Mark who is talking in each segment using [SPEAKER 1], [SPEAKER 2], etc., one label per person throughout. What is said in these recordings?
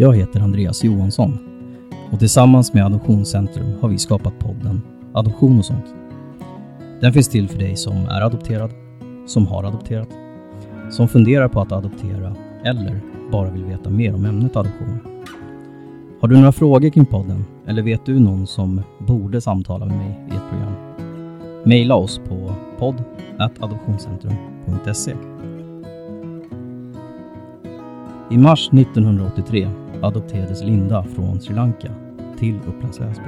[SPEAKER 1] Jag heter Andreas Johansson och tillsammans med Adoptionscentrum har vi skapat podden Adoption och sånt. Den finns till för dig som är adopterad, som har adopterat, som funderar på att adoptera eller bara vill veta mer om ämnet adoption. Har du några frågor kring podden eller vet du någon som borde samtala med mig i ett program? Maila oss på podd.adoptionscentrum.se i mars 1983 adopterades Linda från Sri Lanka till Upplands Väsby.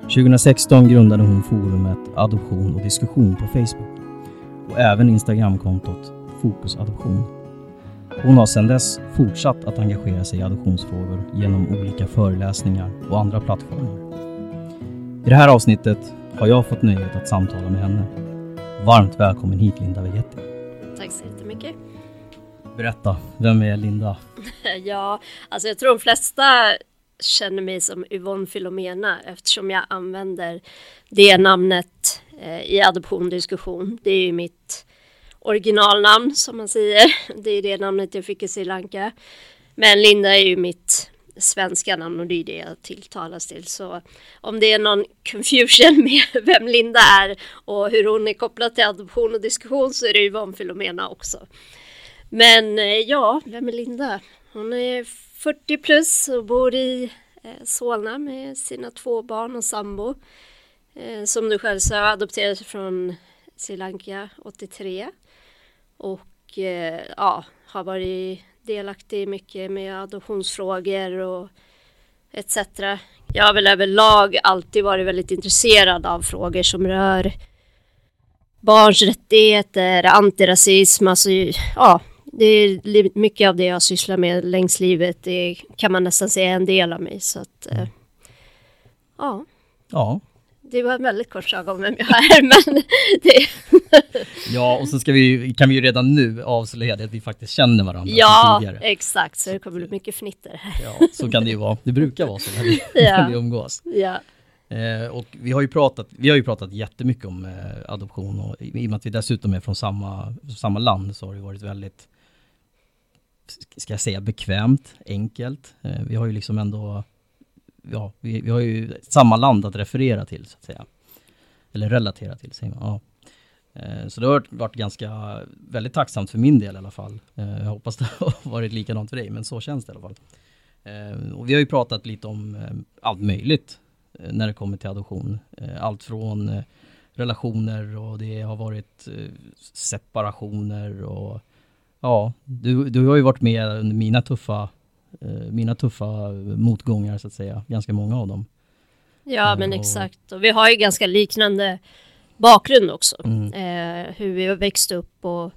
[SPEAKER 1] 2016 grundade hon forumet Adoption och diskussion på Facebook och även Instagramkontot Fokusadoption. Hon har sedan dess fortsatt att engagera sig i adoptionsfrågor genom olika föreläsningar och andra plattformar. I det här avsnittet har jag fått nöjet att samtala med henne. Varmt välkommen hit Linda Vegetti.
[SPEAKER 2] Tack så jättemycket.
[SPEAKER 1] Berätta, vem är Linda?
[SPEAKER 2] Ja, alltså jag tror de flesta känner mig som Yvonne Filomena eftersom jag använder det namnet eh, i adoptiondiskussion. Det är ju mitt originalnamn som man säger. Det är det namnet jag fick i Sri Lanka. Men Linda är ju mitt svenska namn och det är det jag tilltalas till. Så om det är någon confusion med vem Linda är och hur hon är kopplad till adoption och diskussion så är det Yvonne Filomena också. Men eh, ja, vem är Linda? Hon är 40 plus och bor i eh, Solna med sina två barn och sambo. Eh, som du själv sa, adopterades från Sri Lanka 83. Och ja, har varit delaktig mycket med adoptionsfrågor och etc. Jag har väl överlag alltid varit väldigt intresserad av frågor som rör barns rättigheter, antirasism, alltså ja, det är mycket av det jag sysslar med längs livet. Det kan man nästan säga en del av mig. Så att, eh, ja.
[SPEAKER 1] Ja.
[SPEAKER 2] Det var en väldigt kort saga om vem jag är, men det...
[SPEAKER 1] ja, och så ska vi, kan vi ju redan nu avslöja att vi faktiskt känner varandra
[SPEAKER 2] Ja, exakt, så det kommer bli mycket fnitter här.
[SPEAKER 1] ja, så kan det ju vara. Det brukar vara så när vi, ja. när vi umgås.
[SPEAKER 2] Ja.
[SPEAKER 1] Eh, och vi har ju pratat, vi har ju pratat jättemycket om eh, adoption och i och med att vi dessutom är från samma, samma land så har det varit väldigt ska jag säga bekvämt, enkelt. Eh, vi har ju liksom ändå, ja, vi, vi har ju samma land att referera till så att säga. Eller relatera till, säger man. Ja. Eh, så det har varit ganska, väldigt tacksamt för min del i alla fall. Eh, jag hoppas det har varit likadant för dig, men så känns det i alla fall. Och vi har ju pratat lite om allt möjligt när det kommer till adoption. Allt från relationer och det har varit separationer och ja, du, du har ju varit med under mina tuffa, eh, mina tuffa motgångar så att säga, ganska många av dem.
[SPEAKER 2] Ja eh, men och... exakt, och vi har ju ganska liknande bakgrund också. Mm. Eh, hur vi har växt upp och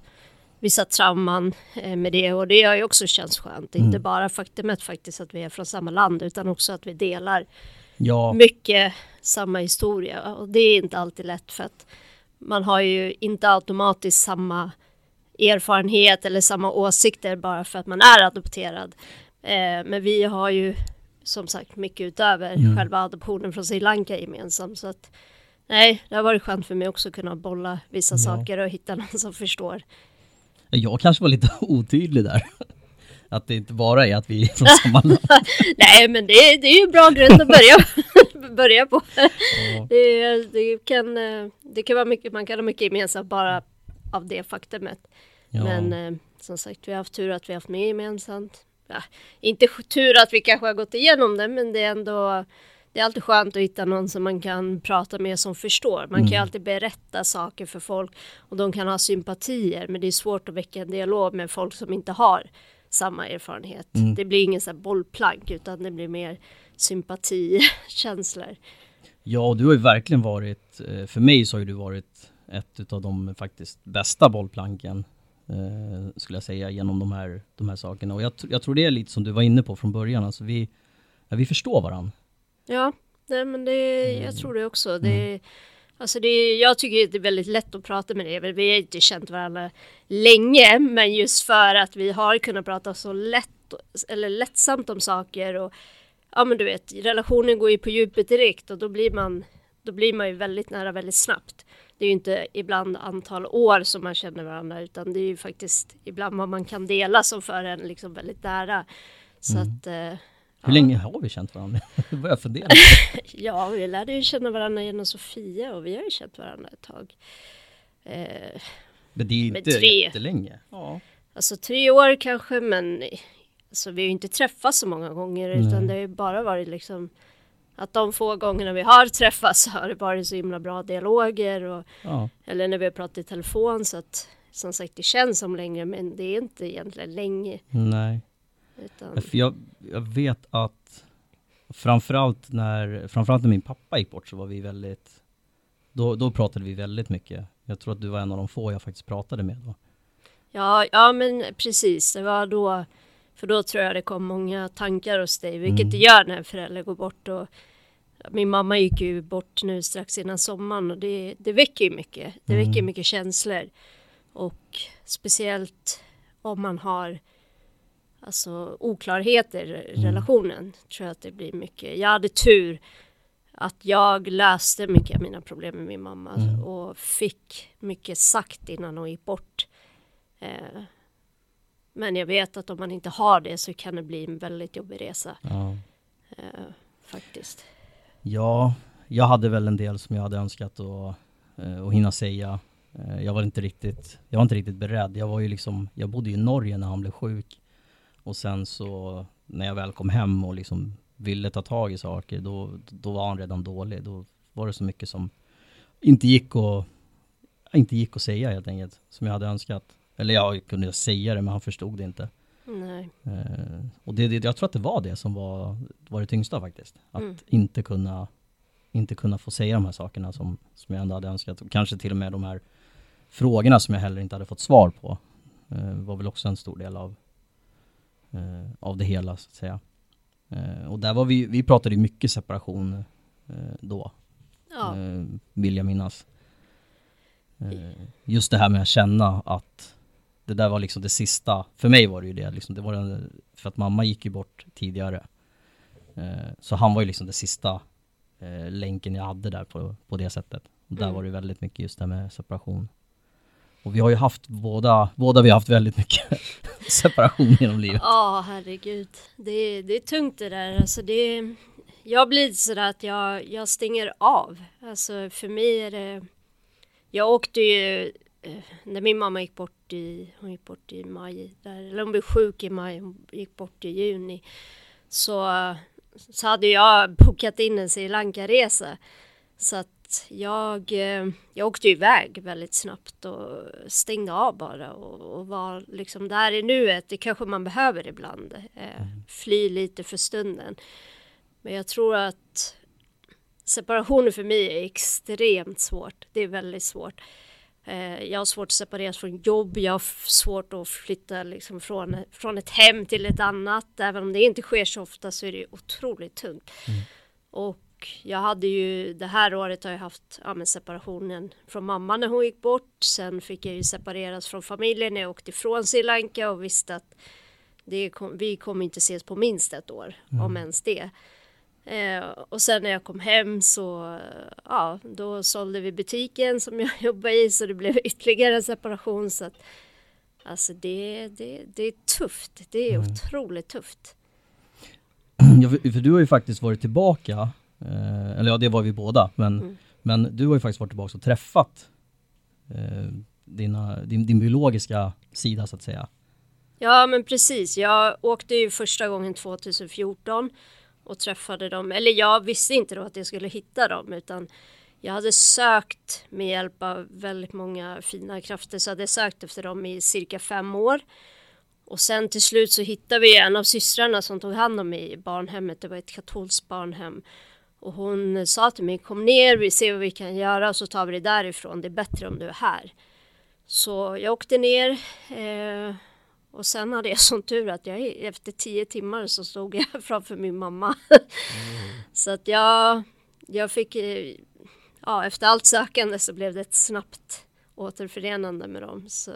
[SPEAKER 2] vissa trauman eh, med det och det har ju också känts skönt. Mm. Inte bara faktumet faktiskt att vi är från samma land utan också att vi delar ja. mycket samma historia och det är inte alltid lätt för att man har ju inte automatiskt samma erfarenhet eller samma åsikter bara för att man är adopterad. Eh, men vi har ju som sagt mycket utöver mm. själva adoptionen från Sri Lanka gemensamt. Så att, nej, det har varit skönt för mig också att kunna bolla vissa ja. saker och hitta någon som förstår.
[SPEAKER 1] Jag kanske var lite otydlig där. Att det inte bara är att vi är från samma land.
[SPEAKER 2] nej, men det, det är ju bra grund att börja, börja på. Ja. Det, det, kan, eh, det kan vara mycket, man kan ha mycket gemensamt bara av det faktumet. Ja. Men eh, som sagt, vi har haft tur att vi har haft med gemensamt. Ja, inte tur att vi kanske har gått igenom det, men det är ändå det är alltid skönt att hitta någon som man kan prata med som förstår. Man mm. kan ju mm. alltid berätta saker för folk och de kan ha sympatier, men det är svårt att väcka en dialog med folk som inte har samma erfarenhet. Mm. Det blir ingen så bollplank utan det blir mer sympatikänslor.
[SPEAKER 1] Ja, och du har ju verkligen varit, eh, för mig så har du varit ett av de faktiskt bästa bollplanken eh, skulle jag säga genom de här, de här sakerna. Och jag, jag, tror det är lite som du var inne på från början, alltså vi, ja, vi förstår varandra.
[SPEAKER 2] Ja, nej, men det, jag tror det också. Det, mm. Alltså det, jag tycker det är väldigt lätt att prata med dig. Vi har inte känt varandra länge, men just för att vi har kunnat prata så lätt eller lättsamt om saker och ja men du vet, relationen går ju på djupet direkt och då blir man då blir man ju väldigt nära väldigt snabbt det är ju inte ibland antal år som man känner varandra utan det är ju faktiskt ibland vad man kan dela som för en liksom väldigt nära. Så mm. att... Eh,
[SPEAKER 1] Hur ja. länge har vi känt varandra? Jag börjar fundera.
[SPEAKER 2] ja, vi lärde ju känna varandra genom Sofia och vi har ju känt varandra ett tag.
[SPEAKER 1] Eh, men det är inte tre. jättelänge. Ja.
[SPEAKER 2] Alltså tre år kanske, men alltså, vi har ju inte träffats så många gånger Nej. utan det har ju bara varit liksom att de få gångerna vi har träffats har det varit så himla bra dialoger och, ja. eller när vi har pratat i telefon så att som sagt det känns som längre men det är inte egentligen länge.
[SPEAKER 1] Nej. Utan... Jag, jag vet att framförallt när, framförallt när min pappa gick bort så var vi väldigt, då, då pratade vi väldigt mycket. Jag tror att du var en av de få jag faktiskt pratade med då.
[SPEAKER 2] Ja, ja men precis, det var då, för då tror jag det kom många tankar hos dig, vilket mm. det gör när en förälder går bort och min mamma gick ju bort nu strax innan sommaren och det, det väcker ju mycket. Det mm. väcker mycket känslor. Och speciellt om man har alltså oklarheter i mm. relationen tror jag att det blir mycket. Jag hade tur att jag löste mycket av mina problem med min mamma mm. och fick mycket sagt innan hon gick bort. Eh, men jag vet att om man inte har det så kan det bli en väldigt jobbig resa. Ja. Eh, faktiskt.
[SPEAKER 1] Ja, jag hade väl en del som jag hade önskat att, eh, att hinna säga. Eh, jag var inte riktigt, jag var inte riktigt beredd. Jag var ju liksom, jag bodde i Norge när han blev sjuk. Och sen så när jag väl kom hem och liksom ville ta tag i saker, då, då var han redan dålig. Då var det så mycket som inte gick att, inte gick att säga helt enkelt, som jag hade önskat. Eller jag kunde säga det, men han förstod det inte.
[SPEAKER 2] Nej.
[SPEAKER 1] Eh, och det, det, jag tror att det var det som var, var det tyngsta faktiskt. Att mm. inte kunna inte kunna få säga de här sakerna som, som jag ändå hade önskat. Och kanske till och med de här frågorna som jag heller inte hade fått svar på. Eh, var väl också en stor del av, eh, av det hela så att säga. Eh, och där var vi, vi pratade mycket separation eh, då. Ja. Eh, vill jag minnas. Just det här med att känna att det där var liksom det sista, för mig var det ju det liksom, det var den, för att mamma gick ju bort tidigare. Eh, så han var ju liksom det sista eh, länken jag hade där på, på det sättet. Och där mm. var det väldigt mycket just det med separation. Och vi har ju haft båda, båda vi har haft väldigt mycket separation genom livet.
[SPEAKER 2] Ja, oh, herregud. Det, det är tungt det där. Alltså det, jag blir sådär att jag, jag stänger av. Alltså för mig är det... Jag åkte ju Eh, när min mamma gick bort i, hon gick bort i maj, där, eller hon blev sjuk i maj, hon gick bort i juni. Så, så hade jag bokat in en Sri Lanka-resa. Så att jag, eh, jag åkte iväg väldigt snabbt och stängde av bara och, och var liksom där i nuet. Det kanske man behöver ibland. Eh, mm. fly lite för stunden. Men jag tror att separationer för mig är extremt svårt. Det är väldigt svårt. Eh, jag har svårt att separeras från jobb, jag har svårt att flytta liksom från, från ett hem till ett annat. Även om det inte sker så ofta så är det otroligt tungt. Mm. Och jag hade ju, det här året har jag haft ja, separationen från mamma när hon gick bort. Sen fick jag ju separeras från familjen när jag åkte ifrån Sri Lanka och visste att det kom, vi kommer inte ses på minst ett år, mm. om ens det. Eh, och sen när jag kom hem så, ja, då sålde vi butiken som jag jobbade i så det blev ytterligare en separation. Så att, alltså det, det, det är tufft, det är mm. otroligt tufft.
[SPEAKER 1] Ja, för, för, du har ju faktiskt varit tillbaka, eh, eller ja det var vi båda, men, mm. men du har ju faktiskt varit tillbaka och träffat eh, dina, din, din biologiska sida så att säga.
[SPEAKER 2] Ja men precis, jag åkte ju första gången 2014 och träffade dem. Eller jag visste inte då att jag skulle hitta dem utan jag hade sökt med hjälp av väldigt många fina krafter så hade jag sökt efter dem i cirka fem år. Och sen till slut så hittade vi en av systrarna som tog hand om mig i barnhemmet. Det var ett katolskt barnhem. Och hon sa till mig, kom ner, vi ser vad vi kan göra och så tar vi det därifrån. Det är bättre om du är här. Så jag åkte ner eh, och sen hade jag sån tur att jag efter tio timmar så stod jag framför min mamma. Mm. så att jag, jag fick, eh, ja efter allt sökande så blev det ett snabbt återförenande med dem. Så,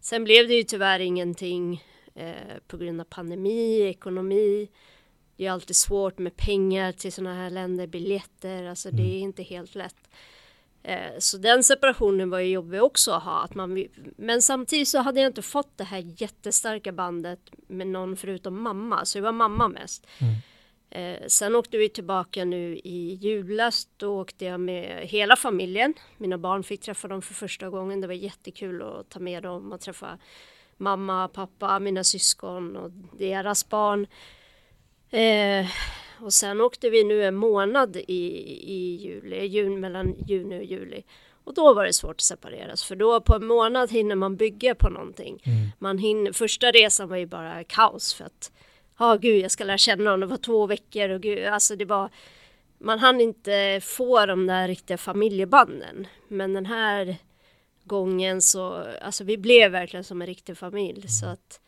[SPEAKER 2] sen blev det ju tyvärr ingenting eh, på grund av pandemi, ekonomi. Det är alltid svårt med pengar till sådana här länder, biljetter, alltså mm. det är inte helt lätt. Eh, så den separationen var ju jobbig också att ha. Att man, men samtidigt så hade jag inte fått det här jättestarka bandet med någon förutom mamma. Så det var mamma mest. Mm. Eh, sen åkte vi tillbaka nu i julas. Då åkte jag med hela familjen. Mina barn fick träffa dem för första gången. Det var jättekul att ta med dem och träffa mamma, pappa, mina syskon och deras barn. Eh, och sen åkte vi nu en månad i, i juli, jun, mellan juni och juli. Och då var det svårt att separeras för då på en månad hinner man bygga på någonting. Mm. Man hinner, första resan var ju bara kaos för att ja oh, gud jag ska lära känna honom, det var två veckor och gud alltså det var man hann inte få de där riktiga familjebanden. Men den här gången så, alltså vi blev verkligen som en riktig familj mm. så att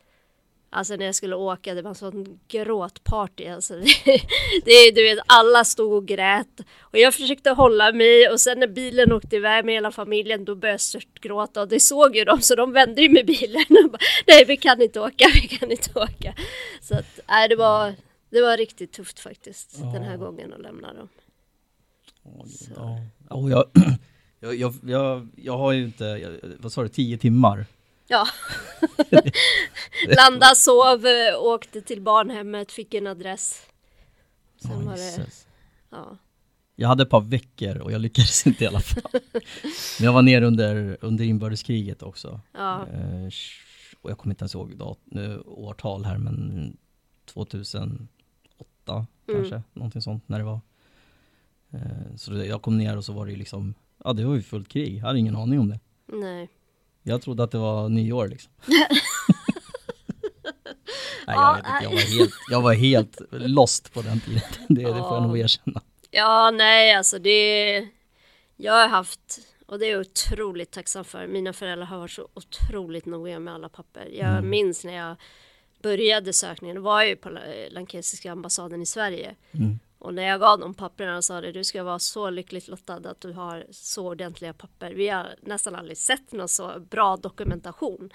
[SPEAKER 2] Alltså när jag skulle åka, det var en sån gråtparty alltså. det, du vet, alla stod och grät. Och jag försökte hålla mig och sen när bilen åkte iväg med hela familjen då började jag störtgråta och det såg ju de så de vände ju med bilen och bara, Nej vi kan inte åka, vi kan inte åka. Så att, nej det var, det var riktigt tufft faktiskt ja. den här gången att lämna dem.
[SPEAKER 1] Ja, oh, jag, jag, jag, jag, har ju inte, vad sa du, tio timmar
[SPEAKER 2] Ja. Landa, sov, åkte till barnhemmet, fick en adress. Sen oh, var det, ja.
[SPEAKER 1] Jag hade ett par veckor och jag lyckades inte i alla fall. Men jag var ner under, under inbördeskriget också. Ja. Eh, och jag kommer inte ens ihåg dat, årtal här men 2008 mm. kanske, någonting sånt när det var. Eh, så jag kom ner och så var det ju liksom, ja det var ju fullt krig, jag hade ingen aning om det.
[SPEAKER 2] Nej.
[SPEAKER 1] Jag trodde att det var nyår liksom. Nej, jag, vet inte, jag, var helt, jag var helt lost på den tiden. Det, det får jag nog erkänna.
[SPEAKER 2] Ja, nej, alltså det... Jag har haft, och det är jag otroligt tacksam för, mina föräldrar har varit så otroligt noga med alla papper. Jag mm. minns när jag började sökningen, var ju på lankesiska ambassaden i Sverige. Mm. Och när jag gav dem papperna sa det, du ska vara så lyckligt lottad att du har så ordentliga papper. Vi har nästan aldrig sett någon så bra dokumentation.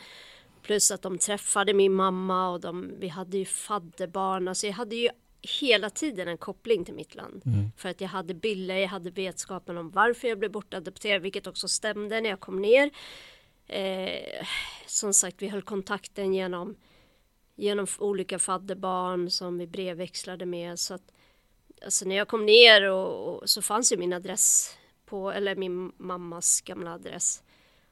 [SPEAKER 2] Plus att de träffade min mamma och de, vi hade ju fadderbarn. Alltså jag hade ju hela tiden en koppling till mitt land. Mm. För att jag hade bilder, jag hade vetskapen om varför jag blev bortadopterad, vilket också stämde när jag kom ner. Eh, som sagt, vi höll kontakten genom, genom olika fadderbarn som vi brevväxlade med. Så att alltså när jag kom ner och, och, så fanns ju min adress på, eller min mammas gamla adress.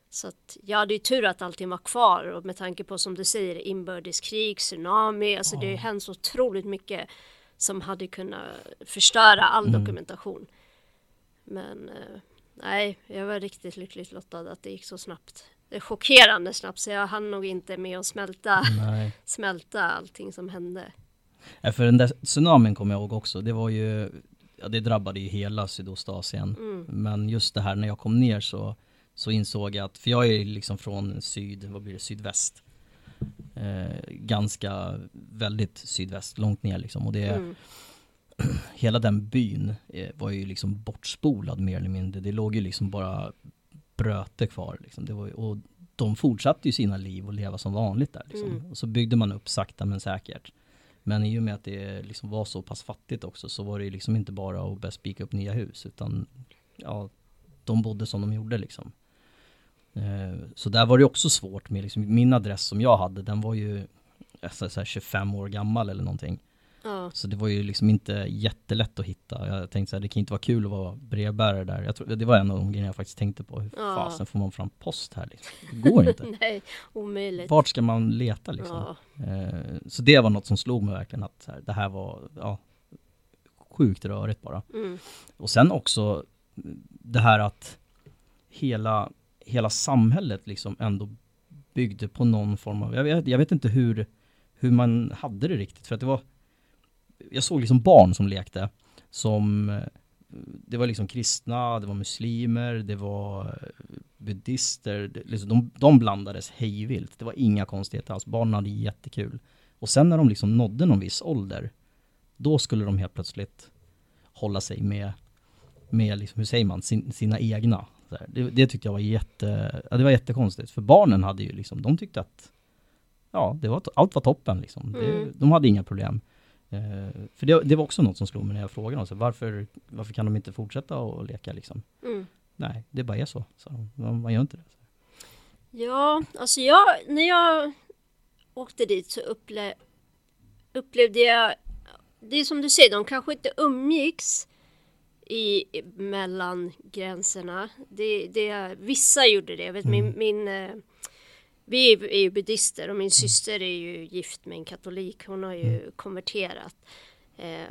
[SPEAKER 2] Så att jag hade ju tur att allting var kvar och med tanke på som du säger inbördeskrig, tsunami, alltså oh. det har ju hänt så otroligt mycket som hade kunnat förstöra all mm. dokumentation. Men eh, nej, jag var riktigt lyckligt lottad att det gick så snabbt. Det är chockerande snabbt så jag hann nog inte med att smälta, smälta allting som hände.
[SPEAKER 1] Ja, för den där tsunamin kommer jag ihåg också. Det var ju, ja, det drabbade ju hela Sydostasien. Mm. Men just det här när jag kom ner så, så insåg jag att, för jag är liksom från syd, vad blir det, sydväst. Eh, ganska, väldigt sydväst, långt ner liksom. Och det, mm. hela den byn eh, var ju liksom bortspolad mer eller mindre. Det låg ju liksom bara bröte kvar. Liksom. Det var, och de fortsatte ju sina liv och leva som vanligt där. Liksom. Mm. Och så byggde man upp sakta men säkert. Men i och med att det liksom var så pass fattigt också så var det liksom inte bara att börja spika upp nya hus utan ja, de bodde som de gjorde liksom. Eh, så där var det också svårt med liksom, min adress som jag hade den var ju alltså, 25 år gammal eller någonting. Ja. Så det var ju liksom inte jättelätt att hitta. Jag tänkte så här, det kan inte vara kul att vara brevbärare där. Jag tror, det var en av de grejerna jag faktiskt tänkte på. Hur ja. fasen får man fram post här liksom? Det går inte.
[SPEAKER 2] Nej, omöjligt.
[SPEAKER 1] Vart ska man leta liksom? Ja. Eh, så det var något som slog mig verkligen att här, det här var, ja, sjukt rörigt bara. Mm. Och sen också det här att hela, hela samhället liksom ändå byggde på någon form av, jag vet, jag vet inte hur, hur man hade det riktigt, för att det var jag såg liksom barn som lekte som eh, det var liksom kristna, det var muslimer, det var eh, buddister, det, liksom de, de blandades hejvilt. Det var inga konstigheter alls, barnen hade jättekul. Och sen när de liksom nådde någon viss ålder, då skulle de helt plötsligt hålla sig med, med liksom, hur säger man, sin, sina egna. Det, det, tyckte jag var jätte, ja, det var jättekonstigt, för barnen hade ju liksom, de tyckte att ja, det var, allt var toppen liksom. Det, mm. de hade inga problem. Eh, för det, det, var också något som slog mig när jag frågade dem, så varför, varför kan de inte fortsätta att leka liksom? Mm. nej, det bara är så. så man, man gör inte det.
[SPEAKER 2] Ja, alltså jag, när jag åkte dit så upple upplevde jag, det är som du säger, de kanske inte umgicks i, mellan gränserna. Det, det, vissa gjorde det. Jag vet, mm. min, min, eh, vi är ju buddister och min mm. syster är ju gift med en katolik. Hon har ju mm. konverterat. Eh,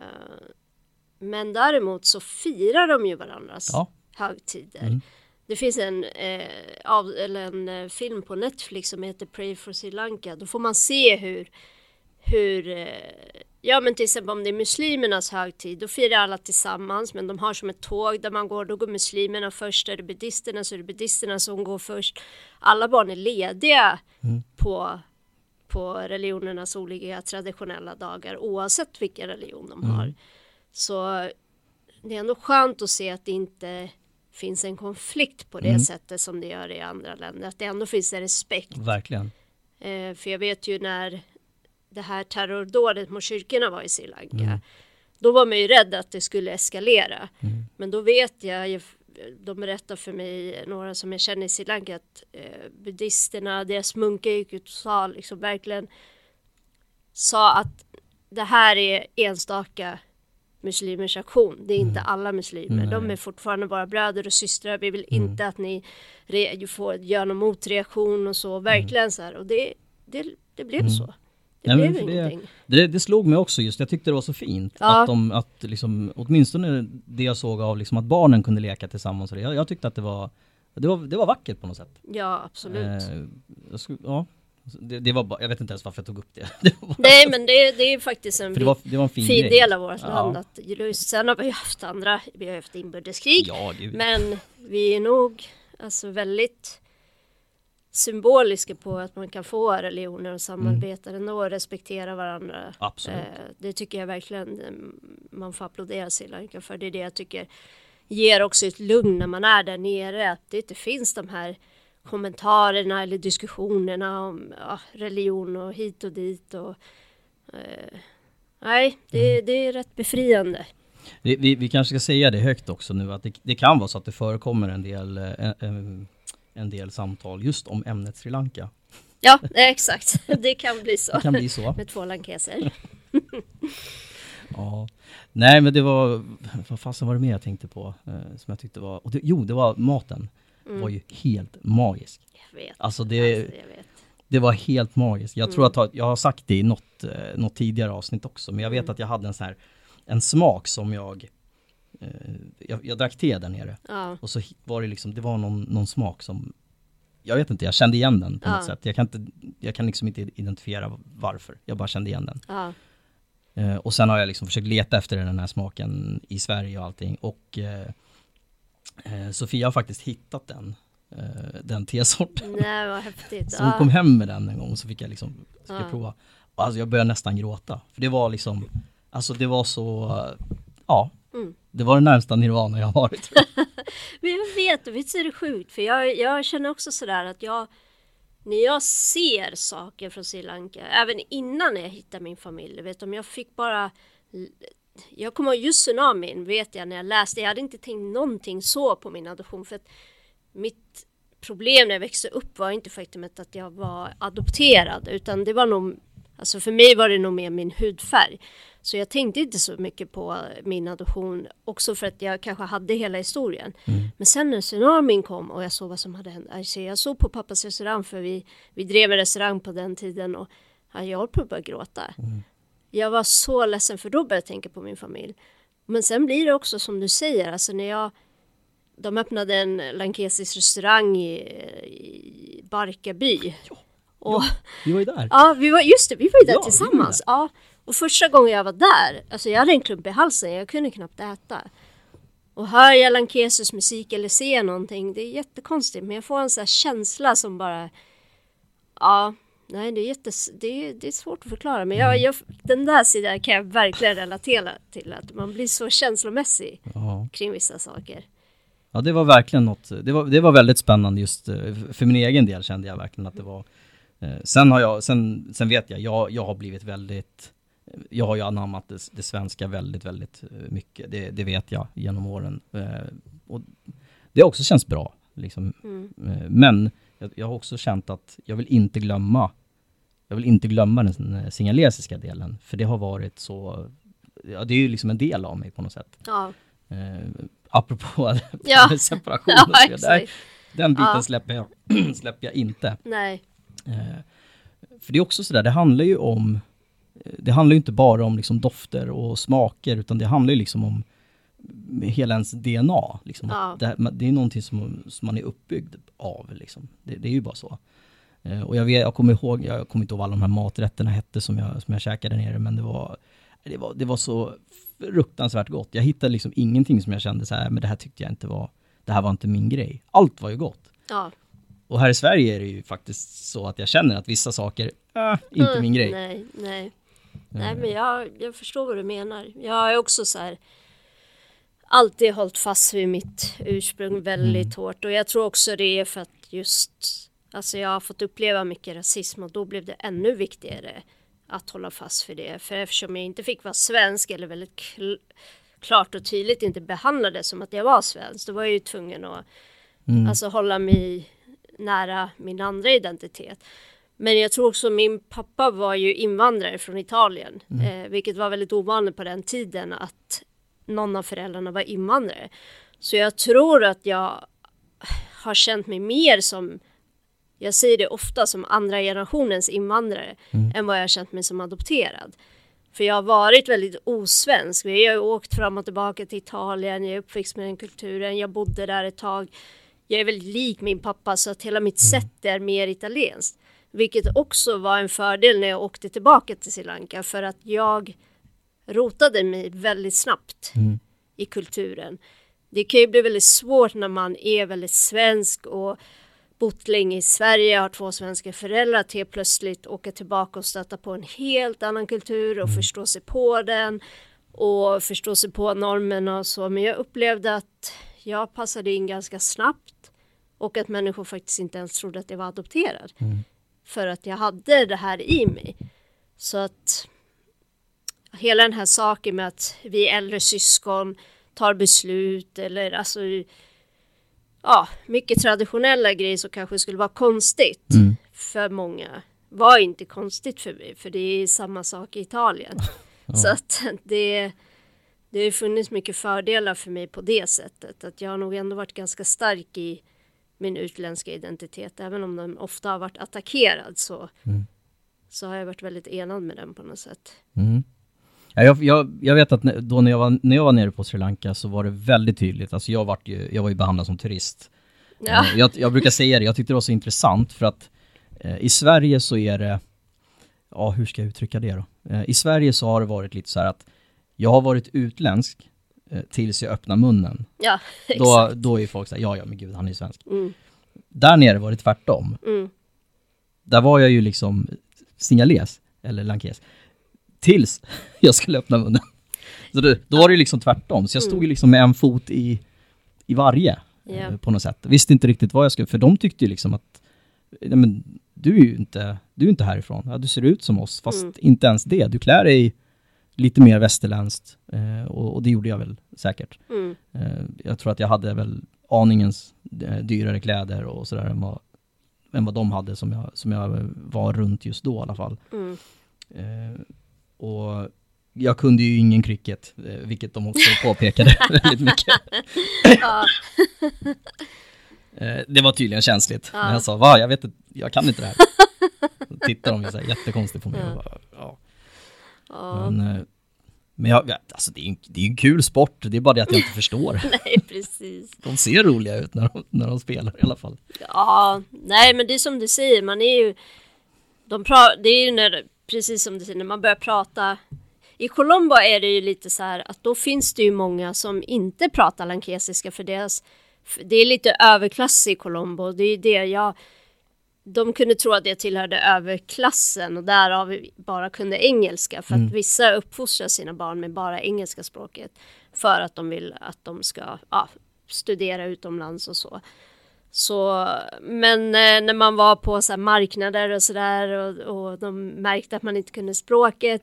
[SPEAKER 2] men däremot så firar de ju varandras ja. högtider. Mm. Det finns en, eh, av, eller en eh, film på Netflix som heter Pray for Sri Lanka. Då får man se hur, hur eh, ja men till exempel om det är muslimernas högtid, då firar alla tillsammans, men de har som ett tåg där man går, då går muslimerna först, är det buddisterna så är det buddisterna som går först. Alla barn är lediga mm. på, på religionernas olika traditionella dagar, oavsett vilken religion de mm. har. Så det är ändå skönt att se att det inte finns en konflikt på det mm. sättet som det gör i andra länder. Att det ändå finns en respekt.
[SPEAKER 1] Verkligen.
[SPEAKER 2] Eh, för jag vet ju när det här terrordådet mot kyrkorna var i Sri Lanka. Mm. Då var man ju rädd att det skulle eskalera. Mm. Men då vet jag, de berättar för mig, några som jag känner i Sri Lanka, att eh, buddhisterna, deras munkar gick ut och sa liksom verkligen sa att det här är enstaka muslimers aktion. Det är inte mm. alla muslimer. Nej. De är fortfarande våra bröder och systrar. Vi vill mm. inte att ni får göra någon motreaktion och så. Verkligen så här. Och det, det, det blev mm. så. Det Nej, blev
[SPEAKER 1] ingenting. Det, det, det, slog mig också just, jag tyckte det var så fint. Ja. Att de, att liksom, åtminstone det jag såg av liksom att barnen kunde leka tillsammans. Jag, jag tyckte att det var, det var, det var vackert på något sätt.
[SPEAKER 2] Ja, absolut.
[SPEAKER 1] Eh, skulle, ja, det, det, var bara, jag vet inte ens varför jag tog upp det. det
[SPEAKER 2] Nej men det, det är faktiskt en, det var, det var en fin, fin del av vårt ja. land. Att, sen har vi haft andra, vi har haft inbördeskrig. Ja, men vi är nog alltså väldigt symboliska på att man kan få religioner och samarbeta mm. ändå och respektera varandra.
[SPEAKER 1] Absolut. Eh,
[SPEAKER 2] det tycker jag verkligen eh, man får applådera Sri Lanka för. Det är det jag tycker ger också ett lugn när man är där nere. Att det inte finns de här kommentarerna eller diskussionerna om ja, religion och hit och dit. Och, eh, nej, det, mm. det är rätt befriande.
[SPEAKER 1] Vi, vi, vi, kanske ska säga det högt också nu att det, det kan vara så att det förekommer en del, en, eh, en del samtal just om ämnet Sri Lanka.
[SPEAKER 2] Ja, exakt. Det kan bli så.
[SPEAKER 1] Det kan bli så.
[SPEAKER 2] Med två lankeser.
[SPEAKER 1] ja. Nej men det var, vad fasen var det mer jag tänkte på? Eh, som jag tyckte var, det, jo det var maten mm. var ju helt magisk.
[SPEAKER 2] Jag vet.
[SPEAKER 1] Alltså det, alltså, vet. det var helt magiskt. Jag mm. tror att jag har sagt det i något, eh, något tidigare avsnitt också, men jag vet mm. att jag hade en sån här, en smak som jag jag, jag drack te där nere ja. och så var det liksom, det var någon, någon smak som jag vet inte, jag kände igen den på ja. något sätt. Jag kan, inte, jag kan liksom inte identifiera varför, jag bara kände igen den. Ja. Eh, och sen har jag liksom försökt leta efter den här smaken i Sverige och allting och eh, Eh, Sofia har faktiskt hittat den, eh, den tesorten.
[SPEAKER 2] Nej vad häftigt.
[SPEAKER 1] Så hon kom hem med den en gång så fick jag liksom, ska jag prova. Alltså jag började nästan gråta. För det var liksom, alltså det var så, ja. Mm. Det var det närmsta nirvana jag har varit.
[SPEAKER 2] Men jag vet, visst är det sjukt? För jag, jag känner också sådär att jag, när jag ser saker från Sri Lanka, även innan jag hittade min familj, vet om jag fick bara jag kommer ihåg just tsunamin vet jag när jag läste. Jag hade inte tänkt någonting så på min adoption för att mitt problem när jag växte upp var inte faktumet att jag var adopterad utan det var nog, alltså för mig var det nog mer min hudfärg. Så jag tänkte inte så mycket på min adoption också för att jag kanske hade hela historien. Mm. Men sen när tsunamin kom och jag såg vad som hade hänt. Alltså jag såg på pappas restaurang för vi, vi drev en restaurang på den tiden och jag höll på att börja gråta. Mm. Jag var så ledsen för då började jag tänka på min familj. Men sen blir det också som du säger, alltså när jag de öppnade en lankesisk restaurang i, i Barkarby.
[SPEAKER 1] Ja, och, ja, vi var ju där.
[SPEAKER 2] Ja, vi var, just det, vi var ju där ja, tillsammans. Ja, och första gången jag var där, alltså jag hade en klump i halsen, jag kunde knappt äta. Och hör jag lankesisk musik eller ser någonting, det är jättekonstigt, men jag får en sån här känsla som bara, ja, Nej, det är, jättes, det är, det är svårt att förklara. Men jag, mm. jag, den där sidan kan jag verkligen relatera till. Att man blir så känslomässig ja. kring vissa saker.
[SPEAKER 1] Ja, det var verkligen något. Det var, det var väldigt spännande just eh, för min egen del kände jag verkligen att det var. Eh, sen har jag, sen, sen vet jag, jag, jag har blivit väldigt jag har ju anammat det, det svenska väldigt, väldigt eh, mycket. Det, det, vet jag genom åren. Och det har också känts bra. Liksom.
[SPEAKER 2] Mm.
[SPEAKER 1] Eh, Men jag, jag har också känt att jag vill inte glömma jag vill inte glömma den eh, singalesiska delen, för det har varit så, ja det är ju liksom en del av mig på något sätt.
[SPEAKER 2] Ja,
[SPEAKER 1] Eh, apropå
[SPEAKER 2] Ja.
[SPEAKER 1] separation
[SPEAKER 2] ja
[SPEAKER 1] och så vidare. Den biten
[SPEAKER 2] Ja.
[SPEAKER 1] släpper, jag, släpper jag inte.
[SPEAKER 2] Nej.
[SPEAKER 1] Eh, för det är också sådär, det handlar ju om, eh, det handlar ju inte bara om liksom dofter och smaker, utan det handlar ju liksom om hela ens DNA. Liksom.
[SPEAKER 2] Ja.
[SPEAKER 1] Det, det är någonting som, som man är uppbyggd av. Liksom. Det, det är ju bara så. Eh, och jag, vet, jag kommer ihåg, jag kommer inte ihåg vad alla de här maträtterna hette som jag, som jag käkade nere, men det var, det var, det var så fruktansvärt gott. Jag hittade liksom ingenting som jag kände så här, men det här tyckte jag inte var, det här var inte min grej. Allt var ju gott.
[SPEAKER 2] Ja.
[SPEAKER 1] Och här i Sverige är det ju faktiskt så att jag känner att vissa saker, äh, inte
[SPEAKER 2] Mm,
[SPEAKER 1] min grej.
[SPEAKER 2] Nej, nej. Nej,
[SPEAKER 1] Eh,
[SPEAKER 2] men jag, jag förstår vad du menar. Jag har också så här alltid hållit fast vid mitt ursprung väldigt
[SPEAKER 1] Mm.
[SPEAKER 2] hårt och jag tror också det är för att just alltså jag har fått uppleva mycket rasism och då blev det ännu viktigare att hålla fast vid det. För eftersom jag inte fick vara svensk eller väldigt kl- klart och tydligt inte behandlades som att jag var svensk, då var jag ju tvungen att
[SPEAKER 1] Mm.
[SPEAKER 2] alltså hålla mig nära min andra identitet. Men jag tror också min pappa var ju invandrare från Italien, eh, vilket var väldigt ovanligt på den tiden att någon av föräldrarna var invandrare. Så jag tror att jag har känt mig mer som, jag säger det ofta, som andra generationens invandrare än vad jag har känt mig som adopterad. För jag har varit väldigt osvensk. Vi har åkt fram och tillbaka till Italien, jag är uppväxt med den kulturen, jag bodde där ett tag. Jag är väldigt lik min pappa så att hela mitt sätt är mer italienskt. Vilket också var en fördel när jag åkte tillbaka till Sri Lanka för att jag rotade mig väldigt snabbt
[SPEAKER 1] Mm.
[SPEAKER 2] i kulturen. Det kan ju bli väldigt svårt när man är väldigt svensk och bott länge i Sverige, har två svenska föräldrar att helt plötsligt åka tillbaka och stöta på en helt annan kultur och förstå sig på den och förstå sig på normerna och så. Men jag upplevde att jag passade in ganska snabbt och att människor faktiskt inte ens trodde att jag var adopterad. För att jag hade det här i mig. Så att hela den här saken med att vi äldre syskon tar beslut eller alltså ja, mycket traditionella grejer som kanske skulle vara konstigt
[SPEAKER 1] Mm.
[SPEAKER 2] för många var inte konstigt för mig för det är samma sak i Italien. Så att det, det har funnits mycket fördelar för mig på det sättet. Att jag har nog ändå varit ganska stark i min utländska identitet. Även om den ofta har varit attackerad så,
[SPEAKER 1] Mm.
[SPEAKER 2] så har jag varit väldigt enad med den på något sätt.
[SPEAKER 1] Mm. Ja, jag, jag, jag vet att när- då när jag, var, när jag var nere på Sri Lanka så var det väldigt tydligt, alltså jag, vart ju, jag var ju behandlad som turist.
[SPEAKER 2] Ja.
[SPEAKER 1] Eh, Jag, jag brukar säga det, jag tyckte det var så intressant för att eh, i Sverige så är det, ja hur ska jag uttrycka det då? Eh, I Sverige så har det varit lite så här att jag har varit utländsk tills jag öppnar munnen.
[SPEAKER 2] Ja,
[SPEAKER 1] Då, då är folk såhär, ja ja men gud han är ju svensk.
[SPEAKER 2] Mm,
[SPEAKER 1] Där nere var det tvärtom.
[SPEAKER 2] mm,
[SPEAKER 1] Där var jag ju liksom singales, eller lankes, tills jag skulle öppna munnen. Så då, då var det ju liksom tvärtom, så jag stod ju liksom med en fot i, i varje eh, på något sätt. Visste inte riktigt vad jag skulle, för de tyckte ju liksom att nej, men, du är ju inte, du är inte härifrån, ja, du ser ut som oss, fast
[SPEAKER 2] Mm.
[SPEAKER 1] inte ens det. Du klär dig lite mer västerländskt eh, och, och det gjorde jag väl säkert.
[SPEAKER 2] mm,
[SPEAKER 1] Eh, jag tror att jag hade väl aningens eh, dyrare kläder och sådär än vad, än vad de hade som jag, som jag var runt just då i alla fall.
[SPEAKER 2] mm.
[SPEAKER 1] Och jag kunde ju ingen cricket, vilket de också påpekade väldigt mycket. Det var tydligen känsligt.
[SPEAKER 2] Ja.
[SPEAKER 1] När jag sa, va, jag vet inte, jag kan inte det här. Då tittar de ju så här jättekonstigt på mig.
[SPEAKER 2] Ja.
[SPEAKER 1] Och bara, ja.
[SPEAKER 2] Ja.
[SPEAKER 1] Men, eh, men jag, ja, alltså det är ju en, det är en kul sport, det är bara det att jag inte förstår.
[SPEAKER 2] nej precis.
[SPEAKER 1] De ser roliga ut när de, när de spelar i alla fall.
[SPEAKER 2] Ja, nej men det är som du säger, man är ju... De pra, det är ju när, precis som du säger, när man börjar prata... I Colombo är det ju lite så här att då finns det ju många som inte pratar lankesiska för deras... Det är lite överklass i Colombo, det är ju det jag... De kunde tro att jag tillhörde överklassen och därav bara kunde engelska för att vissa uppfostrar sina barn med bara engelska språket för att de vill att de ska ja, studera utomlands och så. Så, men eh, när man var på så marknader och sådär och, och de märkte att man inte kunde språket.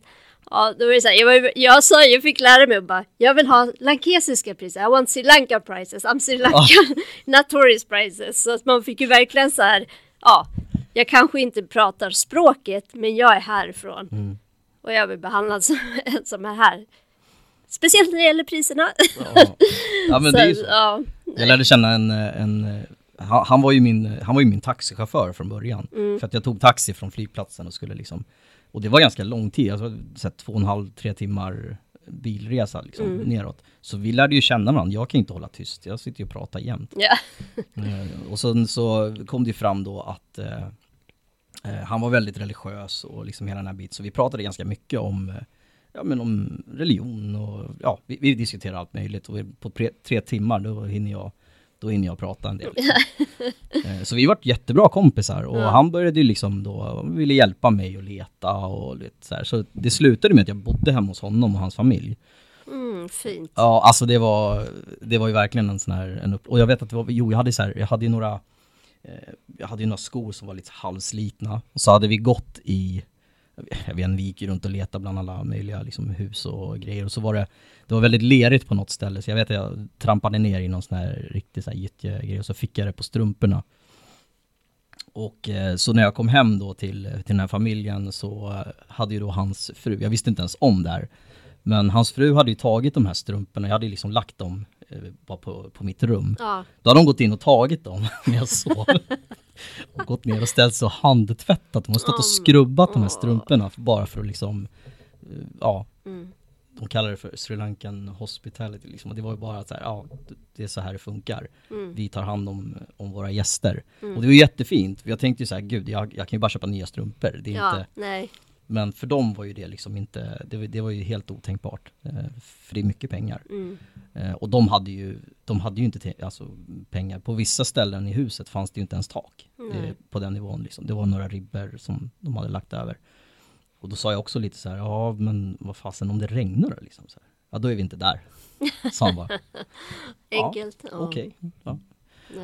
[SPEAKER 2] Ja, då var det så här, jag, var, jag sa, jag fick lära mig att bara, jag vill ha lankesiska priser, I want Sri Lanka prices, I'm Sri Lanka, oh. not tourist prices. Så att man fick ju verkligen så här, ja, jag kanske inte pratar språket, men jag är härifrån. Mm. Och jag vill behandlas som en som är här. Speciellt när det gäller priserna.
[SPEAKER 1] Ja, ja men så, det är ju så. Ja, jag lärde känna en, en han, var ju min, han var ju min taxichaufför från början. Mm. För att jag tog taxi från flygplatsen och skulle liksom Och det var ganska lång tid, alltså så två och en halv, tre timmar bilresa liksom mm. neråt. Så vi lärde ju känna varandra, jag kan inte hålla tyst, jag sitter ju och pratar jämt.
[SPEAKER 2] Yeah.
[SPEAKER 1] och sen så kom det fram då att eh, eh, han var väldigt religiös och liksom hela den här biten, så vi pratade ganska mycket om eh, ja, men om religion och ja, vi, vi diskuterade allt möjligt och på tre, tre timmar då hinner jag då hinner jag prata en del. Eh, så vi vart jättebra kompisar och ja. han började ju liksom då, ville hjälpa mig att leta och lite så här. Så det slutade med att jag bodde hemma hos honom och hans familj.
[SPEAKER 2] Mm, fint.
[SPEAKER 1] Ja, alltså det var, det var ju verkligen en sån här, en upp, och jag vet att det var, jo jag hade så här, jag hade ju några, eh, jag hade ju några skor som var lite halvslitna. Och så hade vi gått i jag vet inte, vi gick ju runt och letade bland alla möjliga liksom, hus och grejer och så var det, det var väldigt lerigt på något ställe så jag vet att jag trampade ner i någon sån här riktig så här gyttjegrej och så fick jag det på strumporna. Och eh, så när jag kom hem då till, till den här familjen så hade ju då hans fru, jag visste inte ens om det här, men hans fru hade ju tagit de här strumporna, jag hade liksom lagt dem eh, bara på, på mitt rum. Ja. Då hade de gått in och tagit dem när jag sov. Och gått ner och ställt sig och handtvättat dem och stått och skrubbat de här strumporna bara för att liksom, eh, ja. Mm. De kallar det för Sri Lankan hospitality liksom. Och det var ju bara att så här, ja, det är så här det funkar. Mm. Vi tar hand om, om våra gäster. Mm. Och det var jättefint. Jag tänkte ju så här, gud jag, jag kan ju bara köpa nya strumpor. Det är ja, inte,
[SPEAKER 2] nej.
[SPEAKER 1] Men för dem var ju det liksom inte, det, det var ju helt otänkbart. Eh, för det är mycket pengar. Mm. Eh, och de hade ju, de hade ju inte alltså, pengar. På vissa ställen i huset fanns det ju inte ens tak. Mm. på den nivån liksom. Det var några ribber som de hade lagt över. Och då sa jag också lite så här, ja men vad fasen om det regnar då liksom? Så här, ja då är vi inte där. Sa han bara.
[SPEAKER 2] Enkelt.
[SPEAKER 1] Ja, Okej. Okay, ja.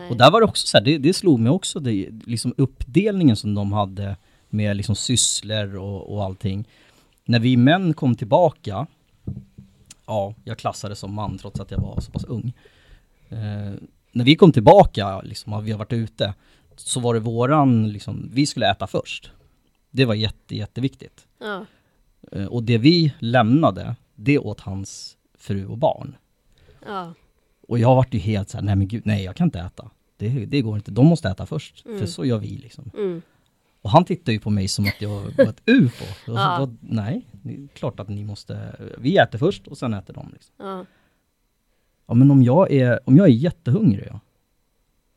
[SPEAKER 1] Och där var det också så här, det, det slog mig också, det, liksom uppdelningen som de hade med liksom sysslor och, och allting. När vi män kom tillbaka, ja, jag klassades som man trots att jag var så pass ung. Eh, när vi kom tillbaka, liksom, vi har varit ute, så var det våran, liksom, vi skulle äta först. Det var jätte, jätteviktigt. Ja. Eh, och det vi lämnade, det åt hans fru och barn. Ja. Och jag vart ju helt såhär, nej men gud, nej jag kan inte äta. Det, det går inte, de måste äta först. Mm. För så gör vi liksom. Mm. Och han tittar ju på mig som att jag var ett ufo. Ja. Så, nej, det är klart att ni måste, vi äter först och sen äter de. Liksom. Ja. ja men om jag är, om jag är jättehungrig, ja.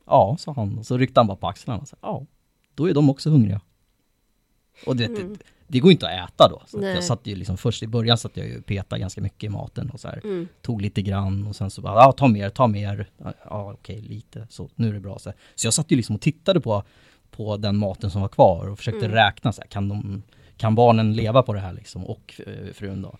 [SPEAKER 1] Ja, sa han. Och så ryckte han bara på axlarna. Så, ja, då är de också hungriga. Och det, mm. det, det, går inte att äta då. Så jag satt ju liksom först i början satt jag ju och petade ganska mycket i maten och så här, mm. Tog lite grann och sen så bara, ja ta mer, ta mer. Ja okej, lite. Så nu är det bra. Så, så jag satt ju liksom och tittade på på den maten som var kvar och försökte mm. räkna så här, kan, de, kan barnen leva på det här liksom och eh, frun då.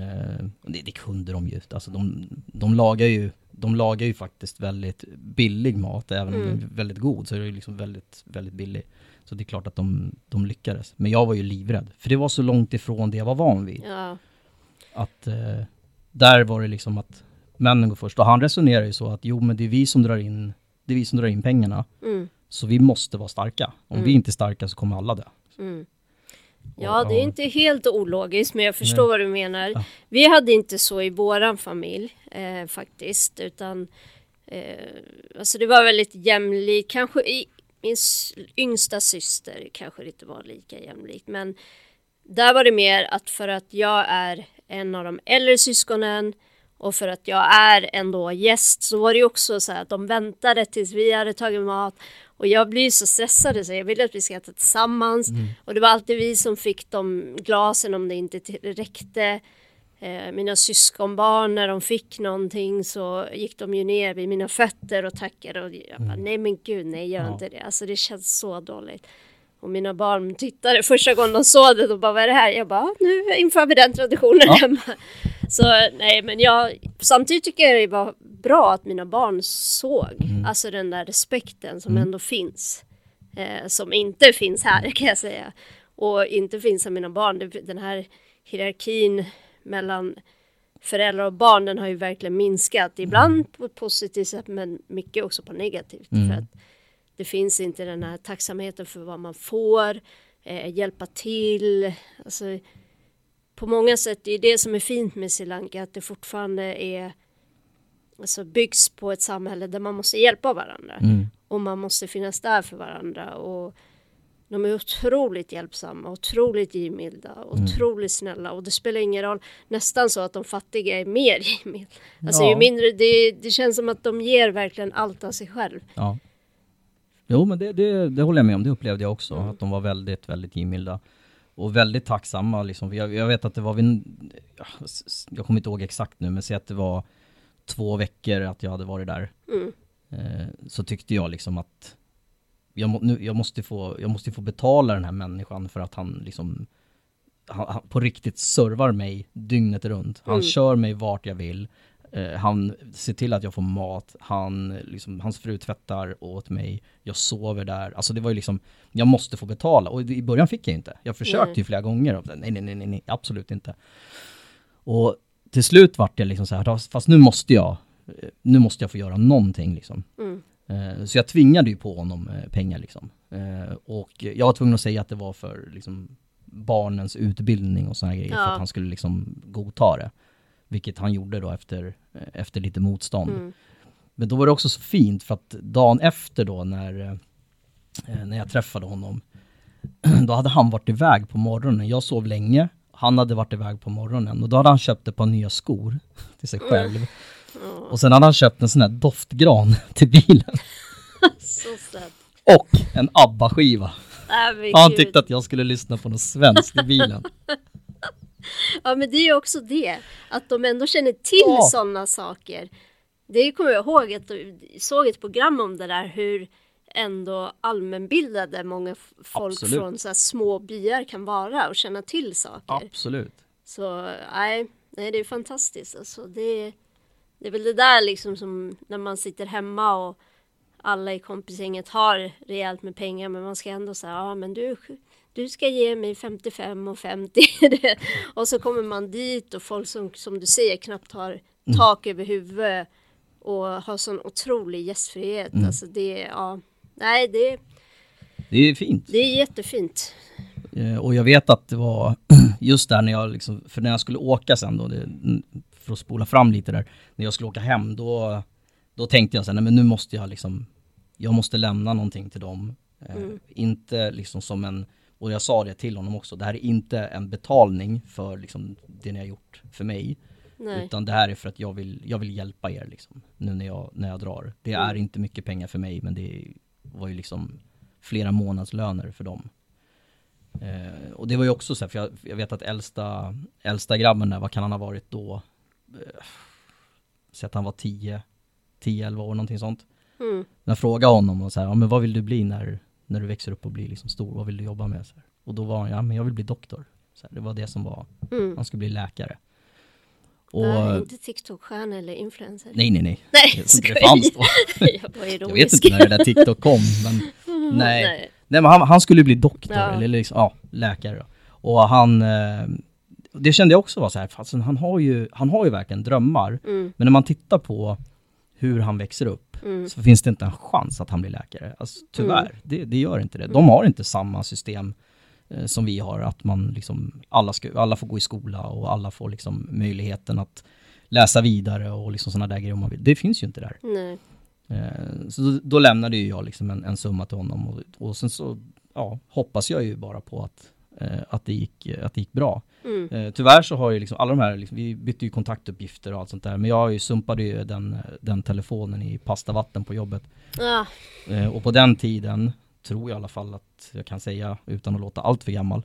[SPEAKER 1] Eh, det, det kunde de ju, alltså de, de lagar ju de lagar ju faktiskt väldigt billig mat, även om mm. den är väldigt god så är det liksom väldigt, väldigt billig. Så det är klart att de, de lyckades. Men jag var ju livrädd, för det var så långt ifrån det jag var van vid. Ja. Att eh, där var det liksom att männen går först. Och han resonerar ju så att jo men det är vi som drar in, det är vi som drar in pengarna. Mm. Så vi måste vara starka. Om mm. vi inte är starka så kommer alla dö. Mm.
[SPEAKER 2] Ja, det är inte helt ologiskt, men jag förstår Nej. vad du menar. Ja. Vi hade inte så i våran familj eh, faktiskt, utan eh, alltså det var väldigt jämlikt. Kanske i min yngsta syster kanske det inte var lika jämlikt, men där var det mer att för att jag är en av de äldre syskonen och för att jag är ändå gäst så var det också så här att de väntade tills vi hade tagit mat och jag blir så stressad så jag ville att vi ska äta tillsammans. Mm. Och det var alltid vi som fick de glasen om det inte räckte. Eh, mina syskonbarn när de fick någonting så gick de ju ner vid mina fötter och tackade och jag bara, mm. nej men gud nej gör ja. inte det. Alltså det känns så dåligt. Och mina barn tittade första gången de såg det och bara vad är det här? Jag bara nu inför vi den traditionen ja. hemma. Så nej men jag samtidigt tycker jag det var bra att mina barn såg, mm. alltså den där respekten som mm. ändå finns. Eh, som inte finns här kan jag säga. Och inte finns av mina barn. Den här hierarkin mellan föräldrar och barn den har ju verkligen minskat. Ibland mm. på ett positivt sätt men mycket också på negativt. Mm. För att det finns inte den här tacksamheten för vad man får, eh, hjälpa till. Alltså, på många sätt det är det som är fint med Sri Lanka, att det fortfarande är alltså byggs på ett samhälle där man måste hjälpa varandra. Mm. Och man måste finnas där för varandra. Och de är otroligt hjälpsamma, otroligt givmilda, mm. otroligt snälla och det spelar ingen roll, nästan så att de fattiga är mer givmilda. Alltså ja. ju mindre, det, det känns som att de ger verkligen allt av sig själv.
[SPEAKER 1] Ja. Jo men det, det, det håller jag med om, det upplevde jag också, mm. att de var väldigt, väldigt givmilda. Och väldigt tacksamma liksom. Jag, jag vet att det var vid, jag kommer inte ihåg exakt nu, men säg att det var två veckor att jag hade varit där. Mm. Eh, så tyckte jag liksom att jag, må, nu, jag, måste få, jag måste få betala den här människan för att han liksom han, han på riktigt servar mig dygnet runt. Han mm. kör mig vart jag vill. Eh, han ser till att jag får mat. Han, liksom, hans fru tvättar åt mig. Jag sover där. Alltså det var ju liksom, jag måste få betala. Och i början fick jag inte. Jag försökte mm. ju flera gånger. Och, nej, nej, nej, nej, absolut inte. Och till slut vart jag liksom så här, fast nu måste jag, nu måste jag få göra någonting liksom. Mm. Eh, så jag tvingade ju på honom eh, pengar liksom. Eh, och jag var tvungen att säga att det var för liksom, barnens utbildning och sådana grejer, ja. för att han skulle liksom godta det. Vilket han gjorde då efter, efter lite motstånd. Mm. Men då var det också så fint för att dagen efter då när, när jag träffade honom, då hade han varit iväg på morgonen. Jag sov länge, han hade varit iväg på morgonen och då hade han köpt ett par nya skor till sig själv. Mm. Och sen hade han köpt en sån här doftgran till bilen.
[SPEAKER 2] Så.
[SPEAKER 1] Och en ABBA-skiva. Äh, han tyckte att jag skulle lyssna på något svenskt i bilen.
[SPEAKER 2] ja men det är ju också det, att de ändå känner till ja. sådana saker. Det kommer jag ihåg att jag såg ett program om det där hur ändå allmänbildade många folk Absolut. från så små byar kan vara och känna till saker.
[SPEAKER 1] Absolut.
[SPEAKER 2] Så nej, nej det är fantastiskt alltså. Det det är väl det där liksom som när man sitter hemma och alla i kompisgänget har rejält med pengar men man ska ändå säga ja men du, du ska ge mig 55 och 50 och så kommer man dit och folk som, som du säger knappt har mm. tak över huvudet och har sån otrolig gästfrihet. Mm. Alltså det, ja, nej det
[SPEAKER 1] Det är fint.
[SPEAKER 2] Det är jättefint.
[SPEAKER 1] Eh, och jag vet att det var just där när jag liksom, för när jag skulle åka sen då, det, för att spola fram lite där, när jag skulle åka hem, då, då tänkte jag så här, nej men nu måste jag liksom, jag måste lämna någonting till dem. Eh, mm. inte liksom som en, och jag sa det till honom också, det här är inte en betalning för liksom det ni har gjort för mig. Nej. Utan det här är för att jag vill, jag vill hjälpa er liksom, nu när jag, när jag drar. Det mm. är inte mycket pengar för mig, men det var ju liksom flera månadslöner för dem. Eh, och det var ju också så här, för jag, jag, vet att äldsta, äldsta grabben där, vad kan han ha varit då? Eh, Säg att han var 10, 10-11 år någonting sånt. Mm. Jag frågade honom och så här, ja, men vad vill du bli när, när du växer upp och blir liksom stor? Vad vill du jobba med? Så här. Och då var han, ja men jag vill bli doktor. Så här, det var det som var, mm. han skulle bli läkare.
[SPEAKER 2] Och, nej, inte TikTok-stjärna eller influencer.
[SPEAKER 1] Nej, nej, nej.
[SPEAKER 2] Nej,
[SPEAKER 1] jag inte det fanns då. jag, jag vet inte när det där TikTok kom, men nej. nej. Nej, men han, han skulle bli doktor, ja. eller liksom, ja, läkare. Och han, eh, det kände jag också var så här, fast han har ju, han har ju verkligen drömmar. Mm. Men när man tittar på hur han växer upp mm. så finns det inte en chans att han blir läkare. Alltså, tyvärr, mm. det, det, gör inte det. De har inte samma system eh, som vi har, att man liksom, alla, ska, alla får gå i skola och alla får liksom möjligheten att läsa vidare och liksom sådana där grejer om man vill. Det finns ju inte där.
[SPEAKER 2] Nej.
[SPEAKER 1] Eh, så då, då lämnade ju jag liksom en, en summa till honom och, och sen så ja, hoppas jag ju bara på att, att, det gick, att det gick bra. Mm. Eh, tyvärr så har ju liksom alla de här, liksom, vi bytte ju kontaktuppgifter och allt sånt där, men jag ju sumpade ju den, den telefonen i pastavatten på jobbet.
[SPEAKER 2] Ah.
[SPEAKER 1] Eh, och på den tiden, tror jag i alla fall att jag kan säga utan att låta allt för gammal,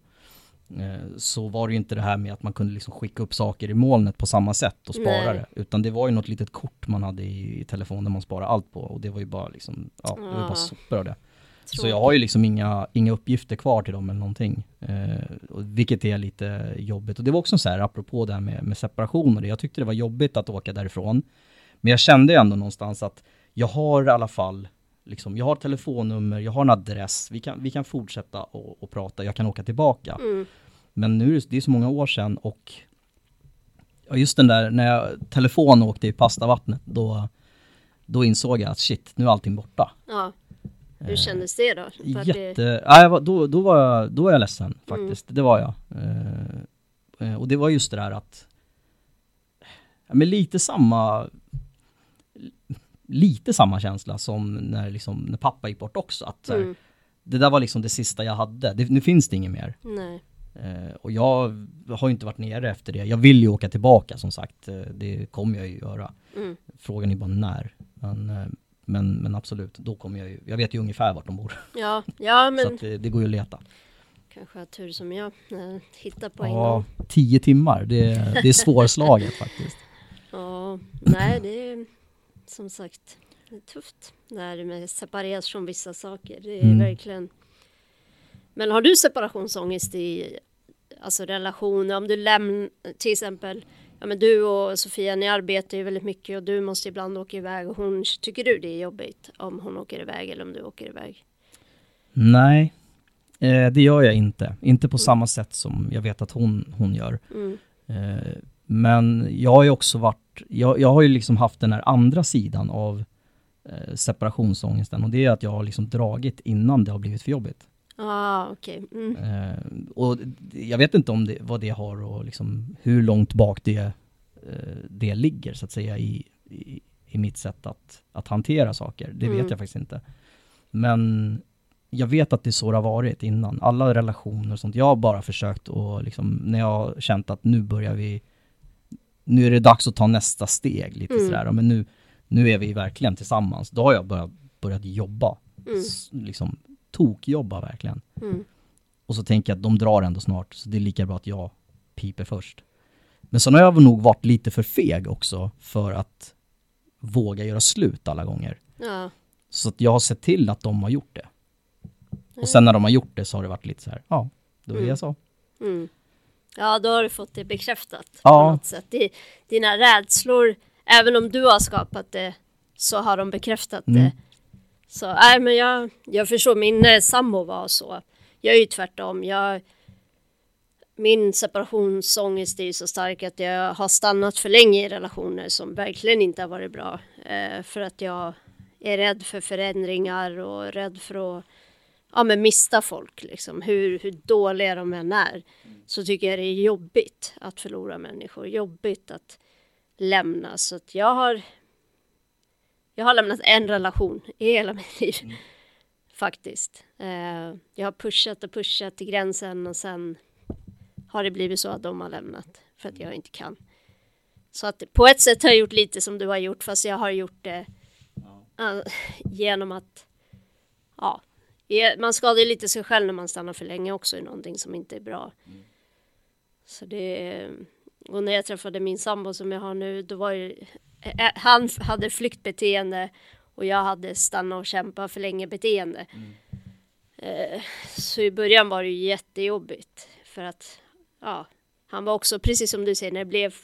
[SPEAKER 1] eh, så var det ju inte det här med att man kunde liksom skicka upp saker i molnet på samma sätt och spara Nej. det. Utan det var ju något litet kort man hade i, i telefonen man sparade allt på och det var ju bara liksom, ja, det var bara sopor av det. Så jag har ju liksom inga, inga uppgifter kvar till dem eller någonting. Eh, vilket är lite jobbigt. Och det var också så här, apropå det här med, med det. Jag tyckte det var jobbigt att åka därifrån. Men jag kände ändå någonstans att jag har i alla fall, liksom, jag har telefonnummer, jag har en adress, vi kan, vi kan fortsätta och, och prata, jag kan åka tillbaka.
[SPEAKER 2] Mm.
[SPEAKER 1] Men nu det är så många år sedan och ja, just den där, när jag telefon åkte i pastavattnet, då, då insåg jag att shit, nu är allting borta.
[SPEAKER 2] Ja. Hur kändes det då? För det-
[SPEAKER 1] Jätte, nej, var- då, då, var jag, då var jag ledsen faktiskt, det var jag. Eh, eh, och det var just det där att, men lite samma, lite samma känsla som när, liksom, när pappa gick bort också. Att, här,
[SPEAKER 2] Mm.
[SPEAKER 1] Det där var liksom det sista jag hade, det, nu finns det inget mer.
[SPEAKER 2] Nej.
[SPEAKER 1] Eh, och jag har inte varit nere efter det. Jag vill ju åka tillbaka som sagt, eh, det kommer jag ju göra.
[SPEAKER 2] Mm.
[SPEAKER 1] Frågan är bara när. Men, eh, men, men absolut, då kommer jag ju, jag vet ju ungefär vart de bor.
[SPEAKER 2] Ja, ja
[SPEAKER 1] Så
[SPEAKER 2] men
[SPEAKER 1] att det, det går ju att leta.
[SPEAKER 2] kanske har tur som jag eh, hittar på en
[SPEAKER 1] Ja,
[SPEAKER 2] gång.
[SPEAKER 1] tio timmar, det, det är svårslaget faktiskt.
[SPEAKER 2] Ja, nej det är som sagt det är tufft när man separeras från vissa saker. Det är
[SPEAKER 1] Mm.
[SPEAKER 2] verkligen. Men har du separationsångest i alltså relationer? Om du lämnar till exempel Ja men du och Sofia ni arbetar ju väldigt mycket och du måste ibland åka iväg och hon tycker du det är jobbigt om hon åker iväg eller om du åker iväg?
[SPEAKER 1] Nej, eh, det gör jag inte. Inte på samma sätt som jag vet att hon, hon gör.
[SPEAKER 2] Mm.
[SPEAKER 1] Eh, men jag har ju också varit, jag, jag har ju liksom haft den här andra sidan av eh, separationsångesten och det är att jag har liksom dragit innan det har blivit för jobbigt.
[SPEAKER 2] Ja ah, okej. Mm.
[SPEAKER 1] Eh, och jag vet inte om det, vad det har och liksom hur långt bak det, eh, det ligger så att säga i, i, i mitt sätt att, att hantera saker. Det
[SPEAKER 2] Mm.
[SPEAKER 1] vet jag faktiskt inte. Men jag vet att det är så det har varit innan. Alla relationer och sånt. Jag har bara försökt och liksom, när jag har känt att nu börjar vi, nu är det dags att ta nästa steg lite
[SPEAKER 2] Mm.
[SPEAKER 1] sådär. Men nu, nu är vi verkligen tillsammans. Då har jag börjat, börjat jobba.
[SPEAKER 2] Mm.
[SPEAKER 1] Liksom tokjobba verkligen.
[SPEAKER 2] Mm.
[SPEAKER 1] Och så tänker jag att de drar ändå snart, så det är lika bra att jag piper först. Men sen har jag nog varit lite för feg också för att våga göra slut alla gånger.
[SPEAKER 2] Ja.
[SPEAKER 1] Så att jag har sett till att de har gjort det. Och sen när de har gjort det så har det varit lite så här, ja, det var det
[SPEAKER 2] Mm.
[SPEAKER 1] jag sa.
[SPEAKER 2] Mm. Ja, då har du fått det bekräftat på
[SPEAKER 1] Ja.
[SPEAKER 2] något sätt. Dina rädslor, även om du har skapat det, så har de bekräftat
[SPEAKER 1] Mm.
[SPEAKER 2] det. Så nej, men jag, jag förstår, min eh, sambo var så. Jag är ju tvärtom. Jag, min separationsångest är ju så stark att jag har stannat för länge i relationer som verkligen inte har varit bra. Eh, för att jag är rädd för förändringar och rädd för att ja, men mista folk. Liksom. Hur, hur dåliga de än är så tycker jag det är jobbigt att förlora människor. Jobbigt att lämna. Så att jag har jag har lämnat en relation i hela mitt liv. Faktiskt. Eh, jag har pushat och pushat till gränsen och sen har det blivit så att de har lämnat för att jag inte kan. Så att på ett sätt har jag gjort lite som du har gjort fast jag har gjort det eh, genom att ja, man skadar ju lite sig själv när man stannar för länge också i någonting som inte är bra. Så det och när jag träffade min sambo som jag har nu då var ju han hade flyktbeteende och jag hade stanna och kämpa för länge beteende. Eh, Så i början var det ju jättejobbigt för att ja, han var också precis som du säger när det blev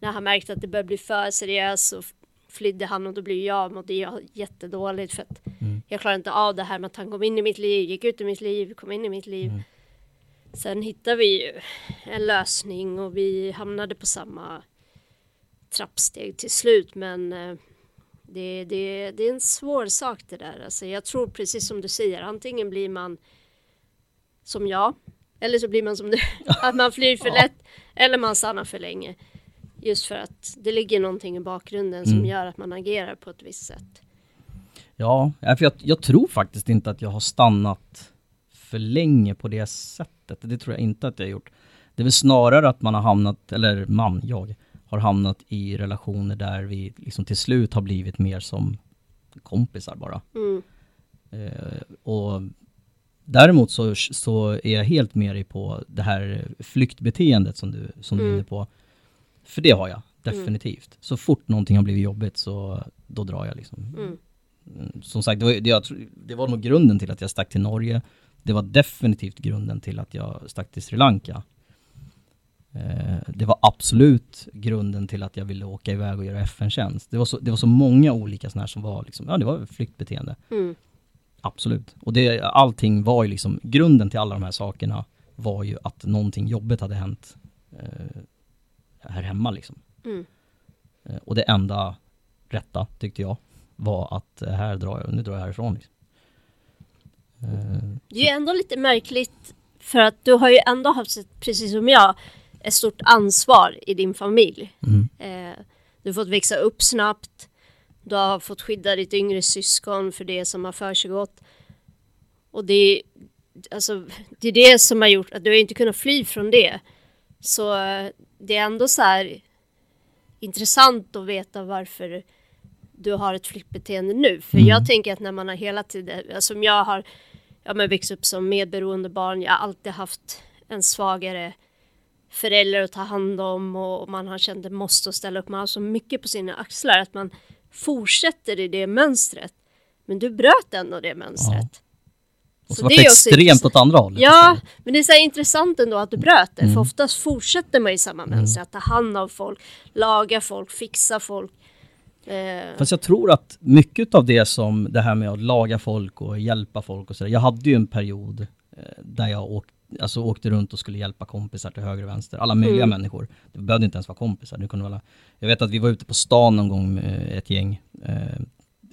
[SPEAKER 2] när han märkte att det började bli för seriöst så flydde han och då blev jag mådde jag jättedåligt för att
[SPEAKER 1] Mm.
[SPEAKER 2] jag klarade inte av det här med att han kom in i mitt liv, gick ut ur mitt liv, kom in i mitt liv.
[SPEAKER 1] Mm.
[SPEAKER 2] Sen hittade vi ju en lösning och vi hamnade på samma trappsteg till slut men eh, det, det, det är en svår sak det där. Alltså jag tror precis som du säger, antingen blir man som jag eller så blir man som du, att man flyr för lätt eller man stannar för länge. Just för att det ligger någonting i bakgrunden som
[SPEAKER 1] Mm.
[SPEAKER 2] gör att man agerar på ett visst sätt.
[SPEAKER 1] Ja, ja, för jag, jag tror faktiskt inte att jag har stannat för länge på det sättet. Det tror jag inte att jag har gjort. Det är väl snarare att man har hamnat, eller man, jag, har hamnat i relationer där vi liksom till slut har blivit mer som kompisar bara.
[SPEAKER 2] Mm.
[SPEAKER 1] Eh, och däremot så, så är jag helt med dig på det här flyktbeteendet som du, som du är
[SPEAKER 2] Mm.
[SPEAKER 1] inne på. För det har jag, definitivt. Så fort någonting har blivit jobbigt så då drar jag liksom.
[SPEAKER 2] Mm.
[SPEAKER 1] Mm, Som sagt, det var, det, det var nog grunden till att jag stack till Norge. Det var definitivt grunden till att jag stack till Sri Lanka. Eh, det var absolut grunden till att jag ville åka iväg och göra FN-tjänst. Det var så, det var så många olika sådana här som var liksom, ja det var flyktbeteende.
[SPEAKER 2] Mm.
[SPEAKER 1] Absolut. Och det, allting var ju liksom, grunden till alla de här sakerna var ju att någonting jobbigt hade hänt eh, här hemma liksom.
[SPEAKER 2] Mm.
[SPEAKER 1] Eh, och det enda rätta tyckte jag var att eh, här drar jag, nu drar jag härifrån. Liksom. Eh,
[SPEAKER 2] Det är ju ändå lite märkligt för att du har ju ändå haft, precis som jag, ett stort ansvar i din familj.
[SPEAKER 1] mm,
[SPEAKER 2] Eh, du har fått växa upp snabbt. Du har fått skydda ditt yngre syskon för det som har försiggått. Och det alltså, det är det som har gjort att du har inte kunnat fly från det. Så eh, det är ändå så här intressant att veta varför du har ett flyktbeteende nu. För
[SPEAKER 1] Mm.
[SPEAKER 2] jag tänker att när man har hela tiden, alltså som jag har ja, men växt upp som medberoende barn, jag har alltid haft en svagare förälder att ta hand om och man har känt att måste att ställa upp. Man har så mycket på sina axlar att man fortsätter i det mönstret. Men du bröt ändå det mönstret.
[SPEAKER 1] och så,
[SPEAKER 2] Så
[SPEAKER 1] var
[SPEAKER 2] det är
[SPEAKER 1] extremt åt andra hållet.
[SPEAKER 2] Ja, men det är så intressant ändå att du bröt det.
[SPEAKER 1] Mm.
[SPEAKER 2] För oftast fortsätter man i samma mönster. Att ta hand om folk, laga folk, fixa folk. Eh,
[SPEAKER 1] Fast jag tror att mycket av det som det här med att laga folk och hjälpa folk och sådär. Jag hade ju en period eh, där jag åk, alltså åkte runt och skulle hjälpa kompisar till höger och vänster. Alla möjliga
[SPEAKER 2] Mm.
[SPEAKER 1] människor. Det behövde inte ens vara kompisar. Det kunde vara, jag vet att vi var ute på stan någon gång med ett gäng, eh,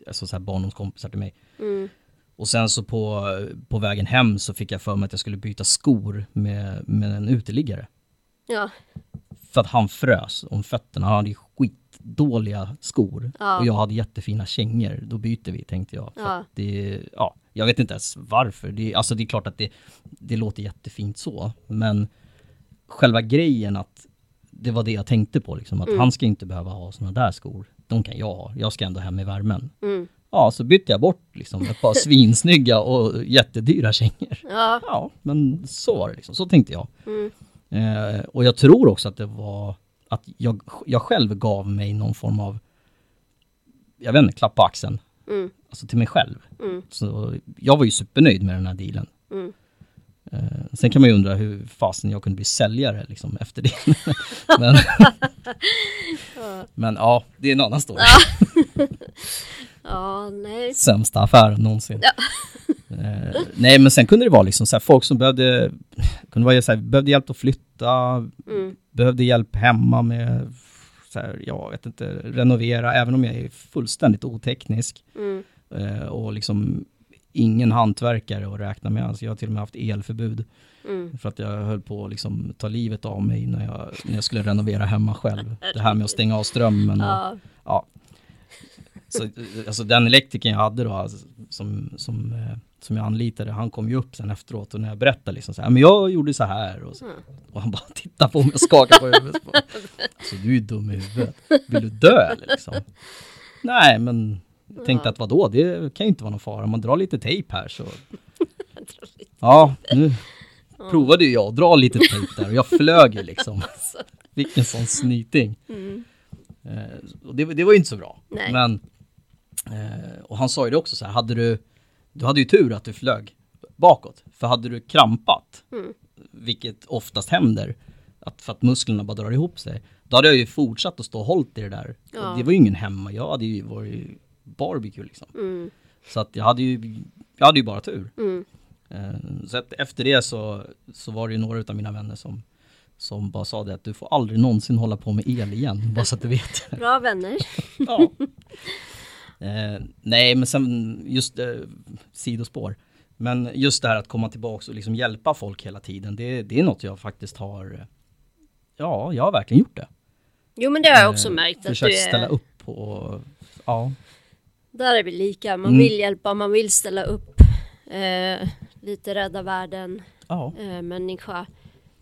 [SPEAKER 1] alltså så här barndomskompisar till mig.
[SPEAKER 2] mm,
[SPEAKER 1] Och sen så på, på vägen hem så fick jag för mig att jag skulle byta skor med, med en uteliggare.
[SPEAKER 2] ja,
[SPEAKER 1] För att han frös om fötterna. Han hade ju skitdåliga skor.
[SPEAKER 2] Ja.
[SPEAKER 1] Och jag hade jättefina kängor. Då byter vi tänkte jag.
[SPEAKER 2] Ja.
[SPEAKER 1] det, ja, jag vet inte ens varför. Det, alltså det är klart att det, det låter jättefint så. Men själva grejen att det var det jag tänkte på liksom. Att
[SPEAKER 2] Mm.
[SPEAKER 1] han ska inte behöva ha såna där skor. De kan jag ha. Jag ska ändå hem i värmen.
[SPEAKER 2] mm,
[SPEAKER 1] Ja, så bytte jag bort liksom ett par svinsnygga och jättedyra kängor.
[SPEAKER 2] ja,
[SPEAKER 1] Ja, men så var det liksom. Så tänkte jag.
[SPEAKER 2] mm,
[SPEAKER 1] Eh, och jag tror också att det var att jag, jag själv gav mig någon form av, jag vet inte, klapp på axeln.
[SPEAKER 2] mm,
[SPEAKER 1] Alltså till mig själv.
[SPEAKER 2] mm,
[SPEAKER 1] Så jag var ju supernöjd med den här dealen.
[SPEAKER 2] mm.
[SPEAKER 1] Eh, sen kan man ju undra hur fasen jag kunde bli säljare liksom efter det. men, men ja, det är en annan story.
[SPEAKER 2] Ja, nej.
[SPEAKER 1] Sämsta affären någonsin.
[SPEAKER 2] Ja.
[SPEAKER 1] Eh, nej men sen kunde det vara liksom så här, folk som behövde, kunde vara så här, behövde hjälp att flytta,
[SPEAKER 2] Mm,
[SPEAKER 1] behövde hjälp hemma med, så här, jag vet inte, renovera, även om jag är fullständigt oteknisk.
[SPEAKER 2] mm,
[SPEAKER 1] Eh, och liksom ingen hantverkare att räkna med. Alltså jag har till och med haft elförbud.
[SPEAKER 2] mm.
[SPEAKER 1] För att jag höll på att liksom ta livet av mig när jag, när jag skulle renovera hemma själv. Det här med att stänga av strömmen. Och,
[SPEAKER 2] Ja,
[SPEAKER 1] ja. Så, alltså den elektrikern jag hade då, alltså, som, som, eh, som jag anlitade, han kom ju upp sen efteråt och när jag berättade liksom så här, men jag gjorde så här och, så,
[SPEAKER 2] Mm.
[SPEAKER 1] och han bara tittade på mig och skakade på huvudet. Alltså du är dum i huvudet. Vill du dö eller liksom? Nej men jag tänkte
[SPEAKER 2] Ja.
[SPEAKER 1] att vadå, det kan ju inte vara någon fara. Man drar lite tejp här så. Ja, nu provade ju jag att dra lite tejp där och jag flög ju liksom. Vilken sån snyting.
[SPEAKER 2] mm,
[SPEAKER 1] Eh, och det, det var ju inte så bra.
[SPEAKER 2] Nej.
[SPEAKER 1] Men, eh, och han sa ju det också så här, hade du, du hade ju tur att du flög bakåt. För hade du krampat,
[SPEAKER 2] Mm.
[SPEAKER 1] vilket oftast händer, att för att musklerna bara drar ihop sig, då hade jag ju fortsatt att stå och hållit i det där.
[SPEAKER 2] Ja.
[SPEAKER 1] Och det var ju ingen hemma, jag hade ju varit barbecue liksom.
[SPEAKER 2] mm,
[SPEAKER 1] Så att jag hade ju, jag hade ju bara tur.
[SPEAKER 2] mm.
[SPEAKER 1] Eh, Så att efter det så, så var det ju några av mina vänner som, som bara sa det att du får aldrig någonsin hålla på med el igen, bara så att du vet.
[SPEAKER 2] Bra vänner.
[SPEAKER 1] ja. Eh, nej, men sen just eh, sidospår. Men just det här att komma tillbaka och liksom hjälpa folk hela tiden, det, det är något jag faktiskt har, eh, ja, jag har verkligen gjort det.
[SPEAKER 2] Jo men det har jag också
[SPEAKER 1] Eh,
[SPEAKER 2] märkt att du
[SPEAKER 1] Försökt ställa
[SPEAKER 2] är,
[SPEAKER 1] upp på, ja.
[SPEAKER 2] där är vi lika. Man
[SPEAKER 1] Mm.
[SPEAKER 2] vill hjälpa, man vill ställa upp. Eh, lite rädda världen,
[SPEAKER 1] Ja,
[SPEAKER 2] eh, människa.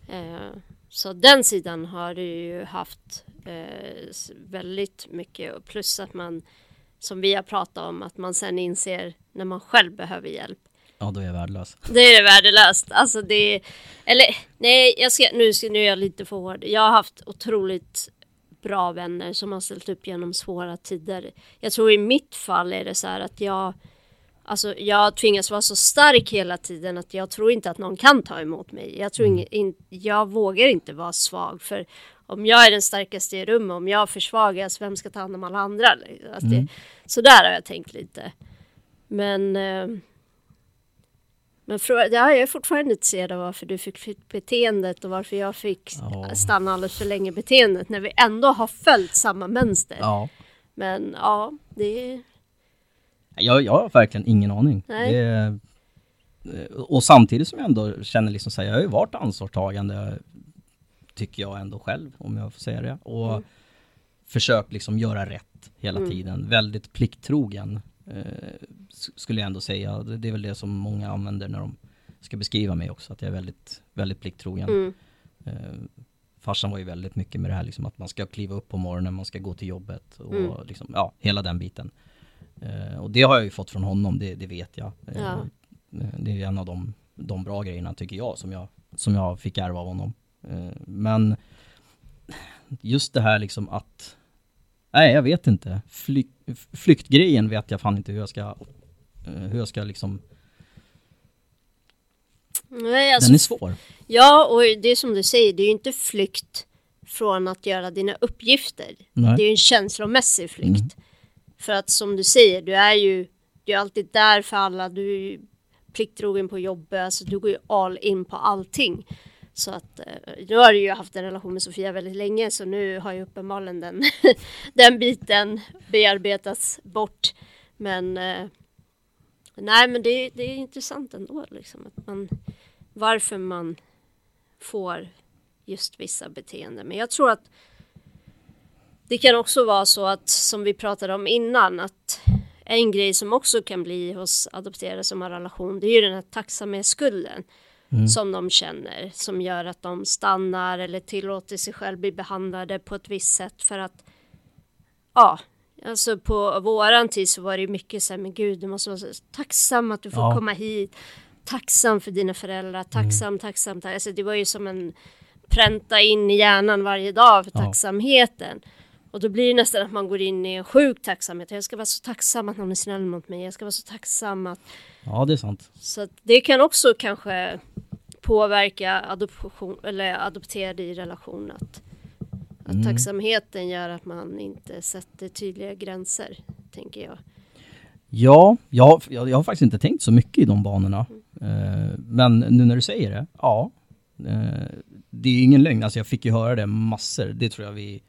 [SPEAKER 2] Eh, så den sidan har du ju haft eh, väldigt mycket. Plus att man, som vi har pratat om, att man sen inser när man själv behöver hjälp.
[SPEAKER 1] ja då är jag värdelös.
[SPEAKER 2] Det är värdelöst. Alltså det eller nej, jag ska, nu, nu är jag lite för hård. Jag har haft otroligt bra vänner som har ställt upp genom svåra tider. Jag tror i mitt fall är det så här att jag Alltså jag tvingas vara så stark hela tiden att jag tror inte att någon kan ta emot mig. Jag, tror
[SPEAKER 1] Mm.
[SPEAKER 2] ing, in, jag vågar inte vara svag för om jag är den starkaste i rummet, om jag försvagas, vem ska ta hand om alla andra? Alltså
[SPEAKER 1] Mm.
[SPEAKER 2] det, så där har jag tänkt lite. Men, eh, men frå- ja, jag är fortfarande intresserad av varför du fick fick beteendet och varför jag fick
[SPEAKER 1] Ja.
[SPEAKER 2] stanna alldeles för länge beteendet när vi ändå har följt samma mönster.
[SPEAKER 1] Ja.
[SPEAKER 2] Men ja, det är...
[SPEAKER 1] Jag, jag har verkligen ingen aning.
[SPEAKER 2] Nej.
[SPEAKER 1] Det, eh, och samtidigt som jag ändå känner liksom så här, jag har ju varit ansvarstagande, tycker jag ändå själv, om jag får säga det. Och
[SPEAKER 2] Mm.
[SPEAKER 1] försökt liksom göra rätt hela
[SPEAKER 2] Mm.
[SPEAKER 1] tiden. Väldigt plikttrogen, eh, skulle jag ändå säga. Det, det är väl det som många använder när de ska beskriva mig också, att jag är väldigt, väldigt plikttrogen.
[SPEAKER 2] Mm,
[SPEAKER 1] Eh, farsan var ju väldigt mycket med det här liksom att man ska kliva upp på morgonen, man ska gå till jobbet och
[SPEAKER 2] Mm.
[SPEAKER 1] liksom, ja, hela den biten. Eh, och det har jag ju fått från honom, det, det vet jag. Eh,
[SPEAKER 2] Ja.
[SPEAKER 1] eh, Det är en av de, de bra grejerna tycker jag som jag, som jag fick ärva av honom. Eh, men just det här liksom att, nej jag vet inte, Flyk, flyktgrejen vet jag fan inte hur jag ska, eh, hur jag ska liksom,
[SPEAKER 2] Nej, alltså,
[SPEAKER 1] den är svår.
[SPEAKER 2] Ja, och det är som du säger, det är ju inte flykt från att göra dina uppgifter.
[SPEAKER 1] Nej.
[SPEAKER 2] Det är ju en känslomässig flykt.
[SPEAKER 1] Mm.
[SPEAKER 2] För att som du säger, du är ju du är alltid där för alla, du är ju plikttrogen på jobbet, alltså du går ju all in på allting. Så att eh, nu har jag ju haft en relation med Sofia väldigt länge så nu har ju uppenbarligen den, den biten bearbetats bort. Men eh, nej men det, det är intressant ändå liksom att man varför man får just vissa beteenden. Men jag tror att det kan också vara så att som vi pratade om innan att en grej som också kan bli hos adopterade som har relation det är ju den här tacksamhetsskulden
[SPEAKER 1] Mm.
[SPEAKER 2] som de känner som gör att de stannar eller tillåter sig själv bli behandlade på ett visst sätt för att ja, alltså på våran tid så var det ju mycket så här, men gud du måste vara så tacksam att du får
[SPEAKER 1] Ja.
[SPEAKER 2] komma hit, tacksam för dina föräldrar, tacksam, tacksam, tacksam. Alltså det var ju som en pränta in i hjärnan varje dag för
[SPEAKER 1] Ja.
[SPEAKER 2] tacksamheten. Och då blir det nästan att man går in i en sjuk tacksamhet. Jag ska vara så tacksam att någon är snäll mot mig. Jag ska vara så tacksam att
[SPEAKER 1] Ja det är sant.
[SPEAKER 2] så att det kan också kanske påverka adoption eller adopterade i relation att, att
[SPEAKER 1] Mm.
[SPEAKER 2] tacksamheten gör att man inte sätter tydliga gränser, tänker jag.
[SPEAKER 1] Ja, jag, jag, jag har faktiskt inte tänkt så mycket i de banorna. Eh, men nu när du säger det, ja. Eh, det är ingen lögn, alltså jag fick ju höra det massor. Det tror jag vi...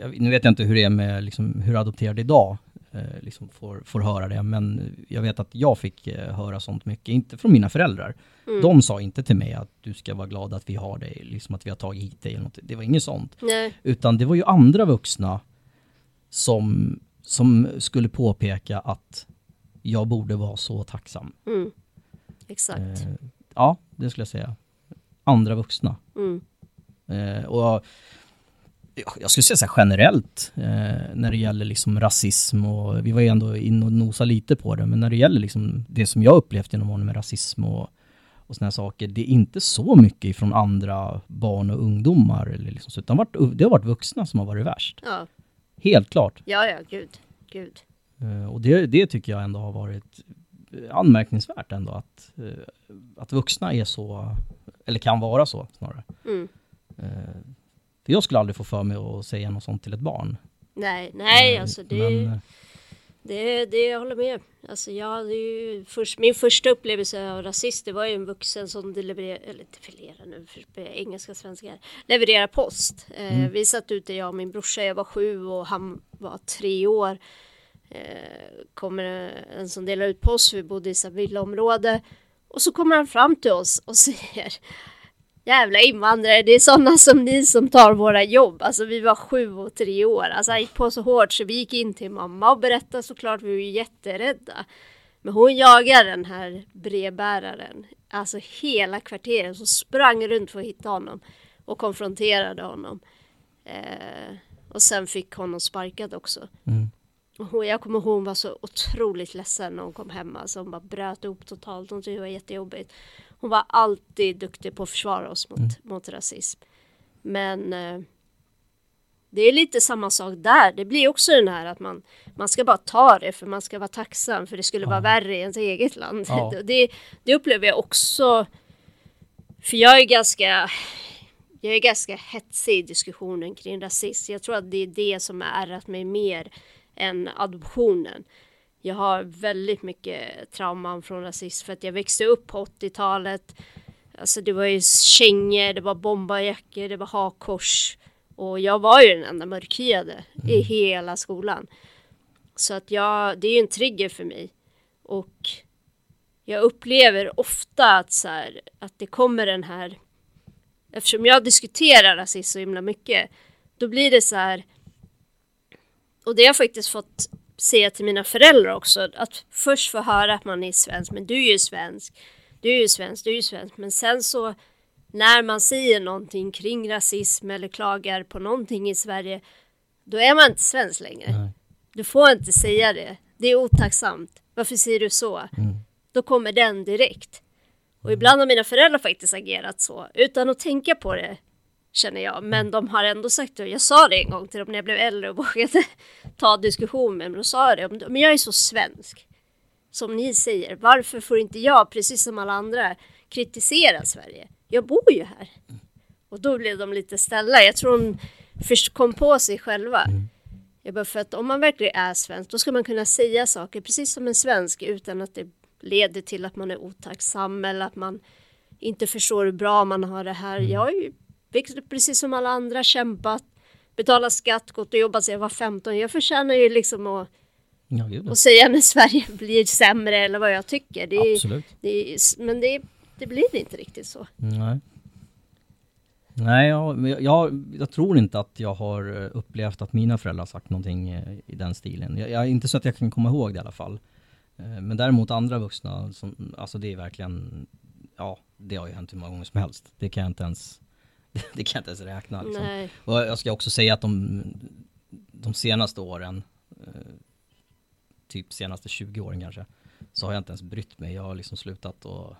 [SPEAKER 1] Jag, nu vet jag inte hur det är med liksom, hur adopterade idag eh, liksom får, får höra det, men jag vet att jag fick eh, höra sånt mycket, inte från mina föräldrar.
[SPEAKER 2] Mm.
[SPEAKER 1] De sa inte till mig att du ska vara glad att vi har dig, liksom att vi har tagit hit dig eller något. Det var inget sånt.
[SPEAKER 2] Nej,
[SPEAKER 1] Utan det var ju andra vuxna som, som skulle påpeka att jag borde vara så tacksam.
[SPEAKER 2] mm. exakt.
[SPEAKER 1] Eh, ja, det skulle jag säga. Andra vuxna.
[SPEAKER 2] Mm.
[SPEAKER 1] Eh, och jag skulle säga så generellt eh, när det gäller liksom rasism och vi var ju ändå inne och nosa lite på det, men när det gäller liksom det som jag upplevt genom åren med rasism och, och såna här saker, det är inte så mycket från andra barn och ungdomar, eller liksom, så, utan varit, det har varit vuxna som har varit värst.
[SPEAKER 2] Ja.
[SPEAKER 1] Helt klart.
[SPEAKER 2] ja, ja, gud, gud.
[SPEAKER 1] Eh, Och det, det tycker jag ändå har varit eh, anmärkningsvärt ändå att, eh, att vuxna är så, eller kan vara så snarare.
[SPEAKER 2] Mm.
[SPEAKER 1] Jag skulle aldrig få för mig att säga något sånt till ett barn.
[SPEAKER 2] Nej, nej,
[SPEAKER 1] Eh,
[SPEAKER 2] alltså det,
[SPEAKER 1] Men, eh,
[SPEAKER 2] det, det jag håller med. Alltså jag hade ju först, min första upplevelse av rasist, det var ju en vuxen som eller nu, för engelska, svenska, här, levererar post. Eh,
[SPEAKER 1] Mm.
[SPEAKER 2] Vi satt ute, jag och min brorsa, jag var sju och han var tre år. Eh, kommer en som delar ut post, vi bodde i ett villaområde. Och så kommer han fram till oss och säger Jävla invandrare, det är sådana som ni som tar våra jobb. Alltså vi var sju och tre år. Alltså han gick på så hårt så vi gick in till mamma och berättade såklart, vi var ju jätterädda. Men hon jagade den här brevbäraren, alltså hela kvarteren, så sprang runt för att hitta honom och konfronterade honom. Eh, och sen fick honom sparkad också.
[SPEAKER 1] mm.
[SPEAKER 2] Och jag kommer ihåg hon var så otroligt ledsen när hon kom hem. Alltså hon bara bröt ihop totalt. Hon tyckte det var jättejobbigt. Hon var alltid duktig på att försvara oss mot,
[SPEAKER 1] Mm.
[SPEAKER 2] mot rasism. Men eh, det är lite samma sak där. Det blir också den här att man, man ska bara ta det för man ska vara tacksam för det skulle vara värre i ens eget land.
[SPEAKER 1] Ja.
[SPEAKER 2] Det, det upplever jag också. För jag är ganska jag är ganska hetsig i diskussionen kring rasism. Jag tror att det är det som har ärrat mig mer än adoptionen. Jag har väldigt mycket trauman från rasism för att jag växte upp på 80-talet. Alltså det var ju kängor, det var bombarjackor, det var hakkors. Och jag var ju den enda mörkhyade i
[SPEAKER 1] Mm.
[SPEAKER 2] hela skolan. Så att jag, det är ju en trigger för mig. Och jag upplever ofta att, så här, att det kommer den här Eftersom jag diskuterar rasism så himla mycket Då blir det så här Och det har jag faktiskt fått säga till mina föräldrar också Att först få höra att man är svensk Men du är ju svensk. Du är ju svensk, du är ju svensk. Men sen så När man säger någonting kring rasism Eller klagar på någonting i Sverige Då är man inte svensk längre.
[SPEAKER 1] Nej.
[SPEAKER 2] Du får inte säga det. Det är otacksamt. Varför säger du så?
[SPEAKER 1] Mm.
[SPEAKER 2] Då kommer den direkt. Och ibland har mina föräldrar faktiskt agerat så utan att tänka på det känner jag. Men de har ändå sagt det. Jag sa det en gång till dem när jag blev äldre och vågade ta diskussion med dem. Då sa jag det. Men jag är så svensk. Som ni säger. Varför får inte jag, precis som alla andra, kritisera Sverige? Jag bor ju här. Och då blev de lite ställda. Jag tror de först kom på sig själva. Jag bara för att om man verkligen är svensk då ska man kunna säga saker precis som en svensk utan att det leder till att man är otacksam eller att man inte förstår hur bra man har det här. Jag har ju precis som alla andra, kämpat, betalat skatt, gått och jobbat sedan jag var 15. Jag förtjänar ju liksom att,
[SPEAKER 1] Ja,
[SPEAKER 2] att säga när Sverige blir sämre eller vad jag tycker. Det är,
[SPEAKER 1] Absolut.
[SPEAKER 2] det är, men det, det blir inte riktigt så.
[SPEAKER 1] Nej. Nej, jag, jag, jag, tror inte att jag har eh, upplevt att mina föräldrar sagt någonting eh, i den stilen. Jag, jag, inte så att jag kan komma ihåg det i alla fall. Eh, Men däremot andra vuxna, som, alltså det är verkligen, ja, det har ju hänt hur många gånger som helst. Det kan jag inte ens, det kan jag inte ens räkna. Liksom.
[SPEAKER 2] Nej.
[SPEAKER 1] Och jag ska också säga att de, de senaste åren, eh, typ senaste 20 åren kanske, så har jag inte ens brytt mig. Jag har liksom slutat och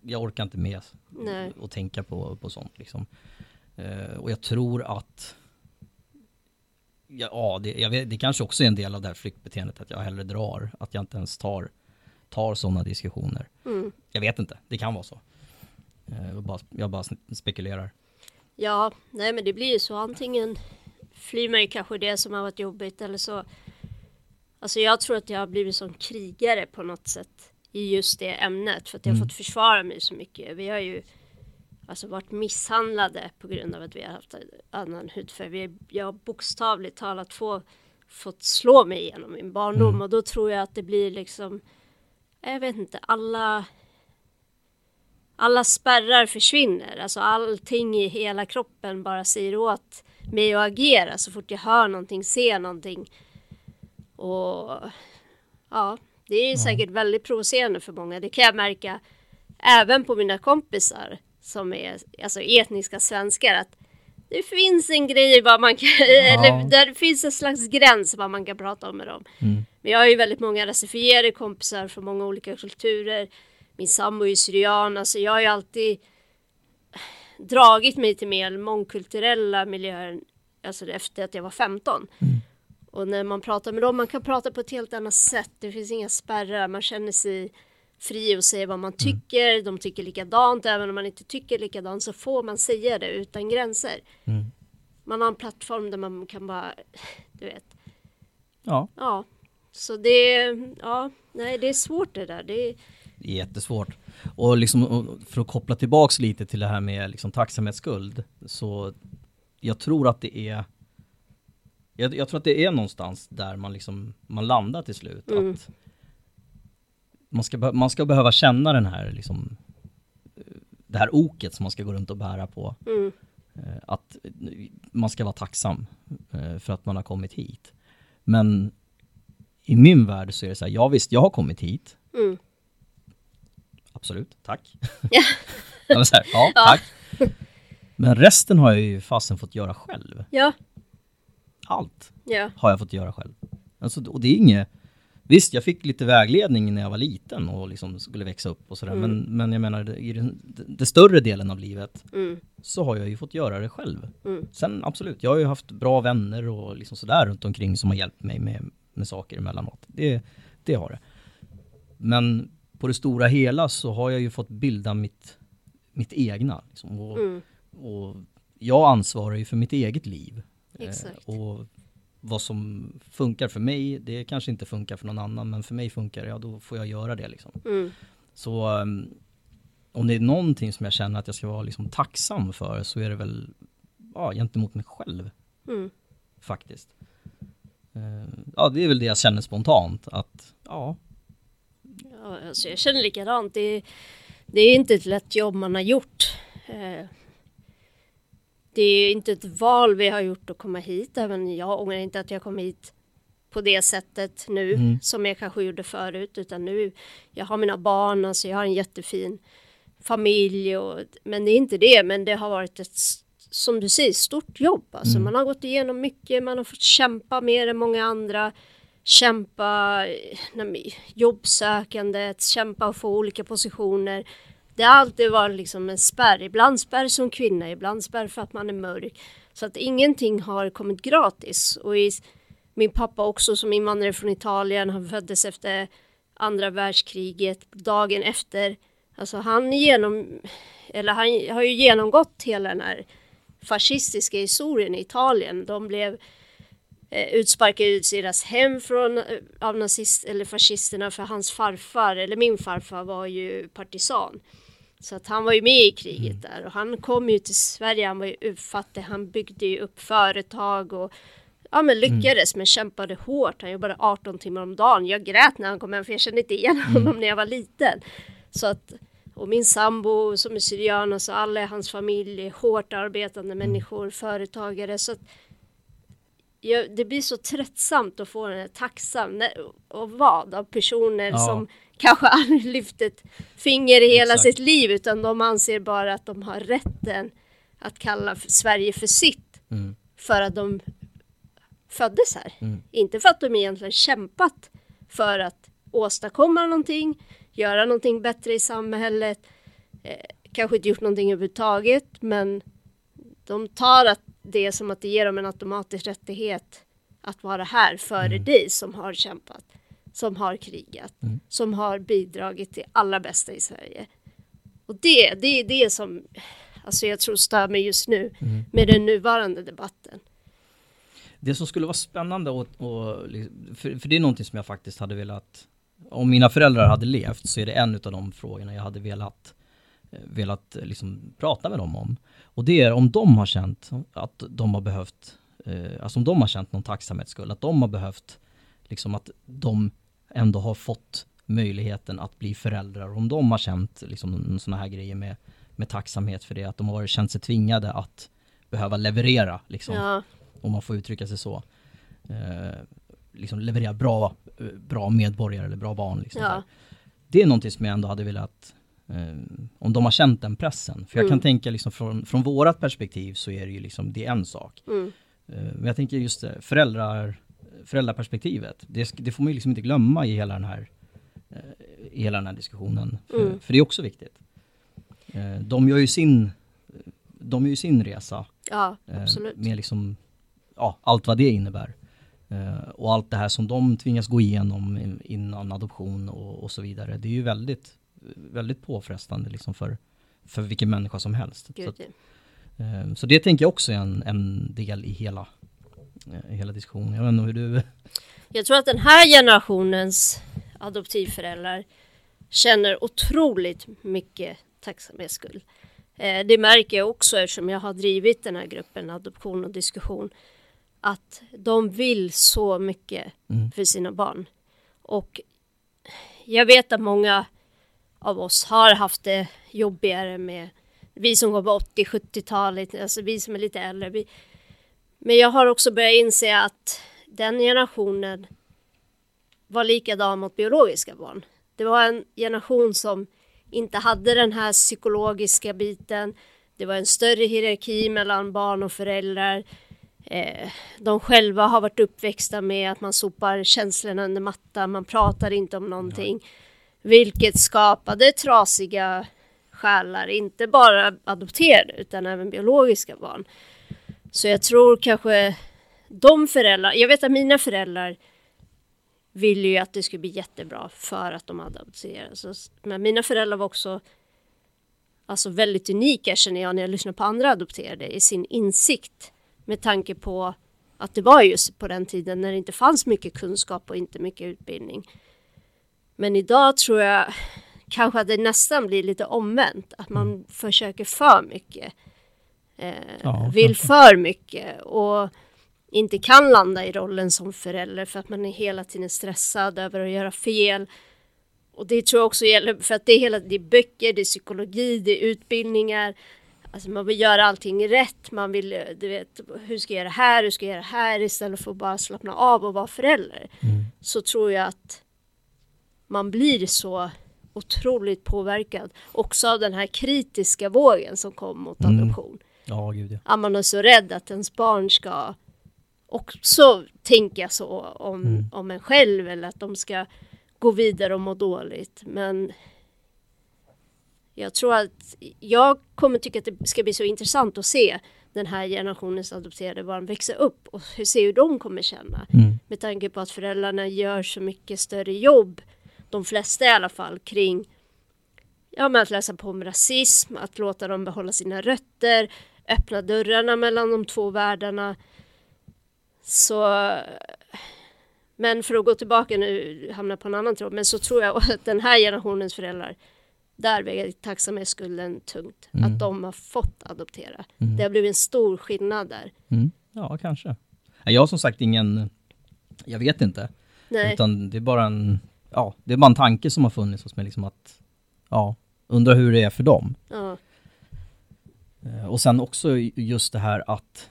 [SPEAKER 1] jag orkar inte med
[SPEAKER 2] Nej.
[SPEAKER 1] och tänka på, på sånt liksom. Eh, och jag tror att Ja, det, vet, det kanske också är en del av det här flyktbeteendet att jag hellre drar, att jag inte ens tar, tar sådana diskussioner.
[SPEAKER 2] Mm.
[SPEAKER 1] Jag vet inte, det kan vara så. Eh, jag, bara, jag bara spekulerar.
[SPEAKER 2] Ja, nej men det blir ju så. Antingen flyr man ju kanske det som har varit jobbigt eller så. Alltså jag tror att jag har blivit som krigare på något sätt i just det ämnet för att jag har
[SPEAKER 1] Mm.
[SPEAKER 2] fått försvara mig så mycket. Vi har ju alltså varit misshandlade på grund av att vi har haft en annan hudfärg. Vi, jag har bokstavligt talat få, fått slå mig igenom min barndom
[SPEAKER 1] Mm.
[SPEAKER 2] och då tror jag att det blir liksom jag vet inte, alla alla spärrar försvinner. Alltså allting i hela kroppen bara säger åt mig att agera så fort jag hör någonting, ser någonting. Och ja, det är säkert väldigt provocerande för många. Det kan jag märka även på mina kompisar som är alltså etniska svenskar att det finns en grej vad man kan, eller där det finns en slags gräns vad man kan prata om med dem.
[SPEAKER 1] Mm.
[SPEAKER 2] Men jag har ju väldigt många rasifierade kompisar från många olika kulturer. Min sambo är syrian, alltså jag har ju alltid dragit mig till mer mångkulturella miljöer, alltså efter att jag var 15. Och när man pratar med dem, man kan prata på ett helt annat sätt. Det finns inga spärrar, man känner sig fri och säga vad man tycker. De tycker likadant, även om man inte tycker likadant så får man säga det utan gränser.
[SPEAKER 1] Mm.
[SPEAKER 2] Man har en plattform där man kan bara, du vet,
[SPEAKER 1] Ja,
[SPEAKER 2] ja. Så det, ja, nej det är svårt det där. Det är,
[SPEAKER 1] är jättesvårt. Och liksom för att koppla tillbaks lite till det här med liksom tacksamhetsskuld, så jag tror att det är jag, jag tror att det är någonstans där man liksom, man landar till slut.
[SPEAKER 2] Mm.
[SPEAKER 1] Att man ska, man ska behöva känna den här liksom, det här oket som man ska gå runt och bära på.
[SPEAKER 2] mm,
[SPEAKER 1] Eh, Att man ska vara tacksam eh, för att man har kommit hit. Men i min värld så är det så här, ja visst, jag har kommit hit.
[SPEAKER 2] mm.
[SPEAKER 1] Absolut, tack.
[SPEAKER 2] Ja.
[SPEAKER 1] Här, ja,
[SPEAKER 2] Ja.
[SPEAKER 1] tack. Men resten har jag ju fasen fått göra själv.
[SPEAKER 2] Ja,
[SPEAKER 1] Allt
[SPEAKER 2] ja,
[SPEAKER 1] har jag fått göra själv. Alltså, och det är inget, Visst, jag fick lite vägledning när jag var liten och liksom skulle växa upp och sådär.
[SPEAKER 2] Mm.
[SPEAKER 1] Men, men jag menar, i den, den större delen av livet
[SPEAKER 2] Mm.
[SPEAKER 1] så har jag ju fått göra det själv.
[SPEAKER 2] Mm.
[SPEAKER 1] Sen absolut, jag har ju haft bra vänner och liksom sådär runt omkring som har hjälpt mig med, med saker emellanåt. Det, det har det. Men på det stora hela så har jag ju fått bilda mitt, mitt egna. Liksom, och,
[SPEAKER 2] Mm.
[SPEAKER 1] och jag ansvarar ju för mitt eget liv. Eh,
[SPEAKER 2] Exakt.
[SPEAKER 1] och vad som funkar för mig, det kanske inte funkar för någon annan, men för mig funkar det, ja då får jag göra det liksom.
[SPEAKER 2] Mm.
[SPEAKER 1] Så um, om det är någonting som jag känner att jag ska vara liksom tacksam för så är det väl ja, gentemot mig själv
[SPEAKER 2] Mm.
[SPEAKER 1] faktiskt. Eh, ja, det är väl det jag känner spontant att ja,
[SPEAKER 2] Ja, alltså jag känner likadant. Det, det är inte ett lätt jobb man har gjort. Eh, det är inte ett val vi har gjort att komma hit. Även jag ångrar inte att jag kom hit på det sättet nu
[SPEAKER 1] Mm.
[SPEAKER 2] som jag kanske gjorde förut. Utan nu, jag har mina barn, alltså jag har en jättefin familj. Och, men det är inte det. Men det har varit ett, som du säger, stort jobb. Alltså
[SPEAKER 1] Mm.
[SPEAKER 2] man har gått igenom mycket, man har fått kämpa mer än många andra kämpa nej, jobbsökandet, kämpa och få olika positioner. Det har alltid varit liksom en spärr, ibland spärr som kvinna, ibland spärr för att man är mörk. Så att ingenting har kommit gratis. Och i, min pappa också som invandrare från Italien, han föddes efter andra världskriget, dagen efter. Alltså han genom, eller han har ju genomgått hela den här fascistiska historien i Italien. De blev eh, utsparkade ut deras hem från, eh, av nazist eller fascisterna för hans farfar, eller min farfar var ju partisan. Så att han var ju med i kriget där och han kom ju till Sverige, han var ju utfattig, han byggde ju upp företag och ja men lyckades men kämpade hårt. Han jobbade 18 timmar om dagen. Jag grät när han kom hem för jag kände inte igen honom när jag var liten. Så att, och min sambo som är syrian, alltså alla i hans familj är hårt arbetande människor, företagare. Så att jag, det blir så tröttsamt att få den här tacksam och vad av personer
[SPEAKER 1] Ja.
[SPEAKER 2] som kanske aldrig lyft ett finger i hela
[SPEAKER 1] Exakt.
[SPEAKER 2] sitt liv utan de anser bara att de har rätten att kalla Sverige för sitt
[SPEAKER 1] mm,
[SPEAKER 2] för att de föddes här.
[SPEAKER 1] Mm.
[SPEAKER 2] Inte för att de egentligen kämpat för att åstadkomma någonting, göra någonting bättre i samhället, eh, kanske inte gjort någonting överhuvudtaget, men de tar att det som att det ger dem en automatisk rättighet att vara här före
[SPEAKER 1] Mm.
[SPEAKER 2] dig som har kämpat, som har krigat,
[SPEAKER 1] Mm.
[SPEAKER 2] som har bidragit till allra bästa i Sverige. Och det, det är det som alltså jag tror stör mig just nu
[SPEAKER 1] mm.
[SPEAKER 2] med den nuvarande debatten.
[SPEAKER 1] Det som skulle vara spännande och, och för, för det är någonting som jag faktiskt hade velat Om mina föräldrar hade levt så är det en av de frågorna jag hade velat eh, Velat eh, liksom prata med dem om Och det är om de har känt att de har behövt eh, Alltså om de har känt någon tacksamhetsskuld, att de har behövt Liksom att de ändå har fått möjligheten att bli föräldrar Om de har känt liksom sådana här grejer med, med tacksamhet för det, att de har varit, känt sig tvingade att behöva leverera liksom
[SPEAKER 2] Ja,
[SPEAKER 1] om man får uttrycka sig så. Eh, liksom leverera bra, bra medborgare eller bra barn. Liksom
[SPEAKER 2] Ja.
[SPEAKER 1] Det är någonting som jag ändå hade velat, om de har känt den pressen. För jag
[SPEAKER 2] Mm.
[SPEAKER 1] kan tänka liksom från, från vårat perspektiv så är det ju liksom, det är en sak.
[SPEAKER 2] mm,
[SPEAKER 1] Eh, men jag tänker just det, föräldrar, föräldraperspektivet, det, det får man ju liksom inte glömma i hela den här, eh, i hela den här diskussionen. För,
[SPEAKER 2] Mm.
[SPEAKER 1] för det är också viktigt. Eh, de gör ju sin, de gör ju sin resa
[SPEAKER 2] ja
[SPEAKER 1] Eh,
[SPEAKER 2] absolut.
[SPEAKER 1] Med liksom, ja, allt vad det innebär. Eh, och allt det här som de tvingas gå igenom in- innan adoption och, och så vidare. Det är ju väldigt, väldigt påfrestande liksom för, för vilken människa som helst. Så,
[SPEAKER 2] Gud,
[SPEAKER 1] att,
[SPEAKER 2] ja.
[SPEAKER 1] eh, så det tänker jag också är en, en del i hela, eh, i hela diskussionen. Jag vet inte hur du...
[SPEAKER 2] Jag tror att den här generationens adoptivföräldrar känner otroligt mycket tacksamhetsskuld. Eh, det märker jag också eftersom jag har drivit den här gruppen adoption och diskussion. Att de vill så mycket
[SPEAKER 1] Mm.
[SPEAKER 2] för sina barn. Och jag vet att många av oss har haft det jobbigare med vi som går på 80-70-talet, alltså vi som är lite äldre. Vi, men jag har också börjat inse att den generationen var likadan mot biologiska barn. Det var en generation som inte hade den här psykologiska biten. Det var en större hierarki mellan barn och föräldrar. eh, de själva har varit uppväxta med att man sopar känslorna under mattan, man pratar inte om någonting. Vilket skapade trasiga själar, inte bara adopterade utan även biologiska barn. Så jag tror kanske de föräldrar, jag vet att mina föräldrar ville ju att det skulle bli jättebra för att de hade adopterat. Men mina föräldrar var också alltså väldigt unika känner jag när jag lyssnar på andra adopterade i sin insikt med tanke på att det var just på den tiden när det inte fanns mycket kunskap och inte mycket utbildning. Men idag tror jag kanske att det nästan blir lite omvänt, att man mm. försöker för mycket. Eh, ja, vill för mycket och inte kan landa i rollen som förälder för att man är hela tiden stressad över att göra fel. Och det tror jag också gäller för att det är hela det är böcker, det är psykologi, det är utbildningar. Alltså man vill göra allting rätt, man vill, du vet, hur ska jag göra här, hur ska jag göra här istället för att bara slappna av och vara förälder. Mm. Så tror jag att man blir så otroligt påverkad också av den här kritiska vågen som kom mot mm. adoption.
[SPEAKER 1] Ja, gud ja.
[SPEAKER 2] Att man är så rädd att ens barn ska också tänka så om, mm. om en själv eller att de ska gå vidare och må dåligt. Men jag tror att jag kommer tycka att det ska bli så intressant att se den här generationens adopterade barn växa upp och hur se hur de kommer känna. Mm. Med tanke på att föräldrarna gör så mycket större jobb, de flesta i alla fall, kring ja, med att läsa på om rasism, att låta dem behålla sina rötter, öppna dörrarna mellan de två världarna. Så men för att gå tillbaka nu, hamna på en annan tråd, men så tror jag att den här generationens föräldrar där väger tacksamhetsskulden tungt. Mm. Att de har fått adoptera. Mm. Det har blivit en stor skillnad där.
[SPEAKER 1] Mm. Ja, kanske. Jag har som sagt ingen, jag vet inte. Nej. Utan det är bara en, ja, det är bara en tanke som har funnits hos mig liksom att, ja, undra hur det är för dem. Ja. Eh, och sen också just det här att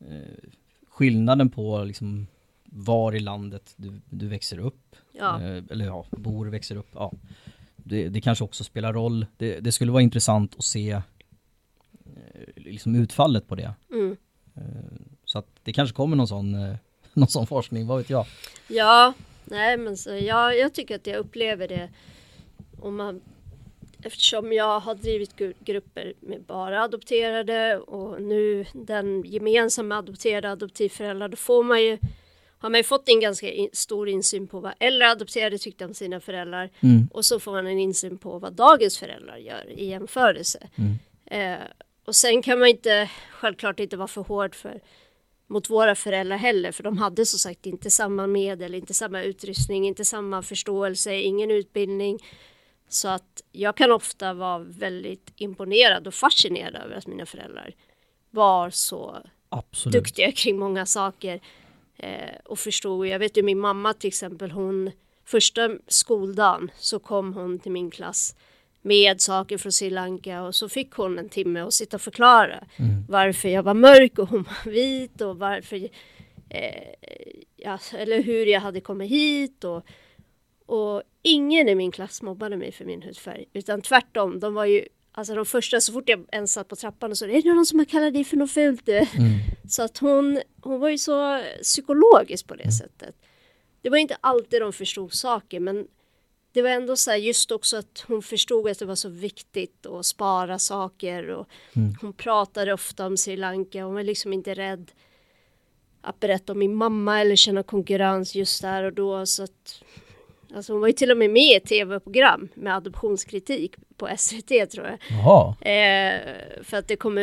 [SPEAKER 1] eh, skillnaden på liksom var i landet du, du växer upp. Ja. Eh, eller ja, bor, växer upp. Ja. Det, det kanske också spelar roll. Det, det, skulle vara intressant att se eh, liksom utfallet på det. Mm. Eh, så att det kanske kommer någon sån, eh, någon sån forskning, vad vet jag?
[SPEAKER 2] Ja, nej men så, ja, jag tycker att jag upplever det. Om man, eftersom jag har drivit grupper med bara adopterade och nu den gemensamma adopterade adoptivföräldrar, då får man ju har man ju fått en ganska stor insyn på vad äldre adopterade tyckte om sina föräldrar mm. och så får man en insyn på vad dagens föräldrar gör i jämförelse. Mm. Eh, och sen kan man inte självklart inte vara för hård för mot våra föräldrar heller, för de hade som sagt inte samma medel, inte samma utrustning, inte samma förståelse, ingen utbildning. Så att jag kan ofta vara väldigt imponerad och fascinerad över att mina föräldrar var så Absolut. duktiga kring många saker eh, och förstod. Jag vet ju min mamma till exempel, hon första skoldagen så kom hon till min klass med saker från Sri Lanka och så fick hon en timme att sitta och förklara mm. varför jag var mörk och hon var vit och varför eh, ja, eller hur jag hade kommit hit och, och ingen i min klass mobbade mig för min hudfärg utan tvärtom, de var ju Alltså de första, så fort jag ens satt på trappan och så är det någon som har kallat dig för något fult? Mm. Så att hon, hon var ju så psykologisk på det mm. sättet. Det var inte alltid de förstod saker men det var ändå så här just också att hon förstod att det var så viktigt att spara saker och mm. hon pratade ofta om Sri Lanka. Hon var liksom inte rädd att berätta om min mamma eller känna konkurrens just där och då så att Alltså hon var ju till och med med i ett tv-program med adoptionskritik på SVT tror jag. Eh, för att det kom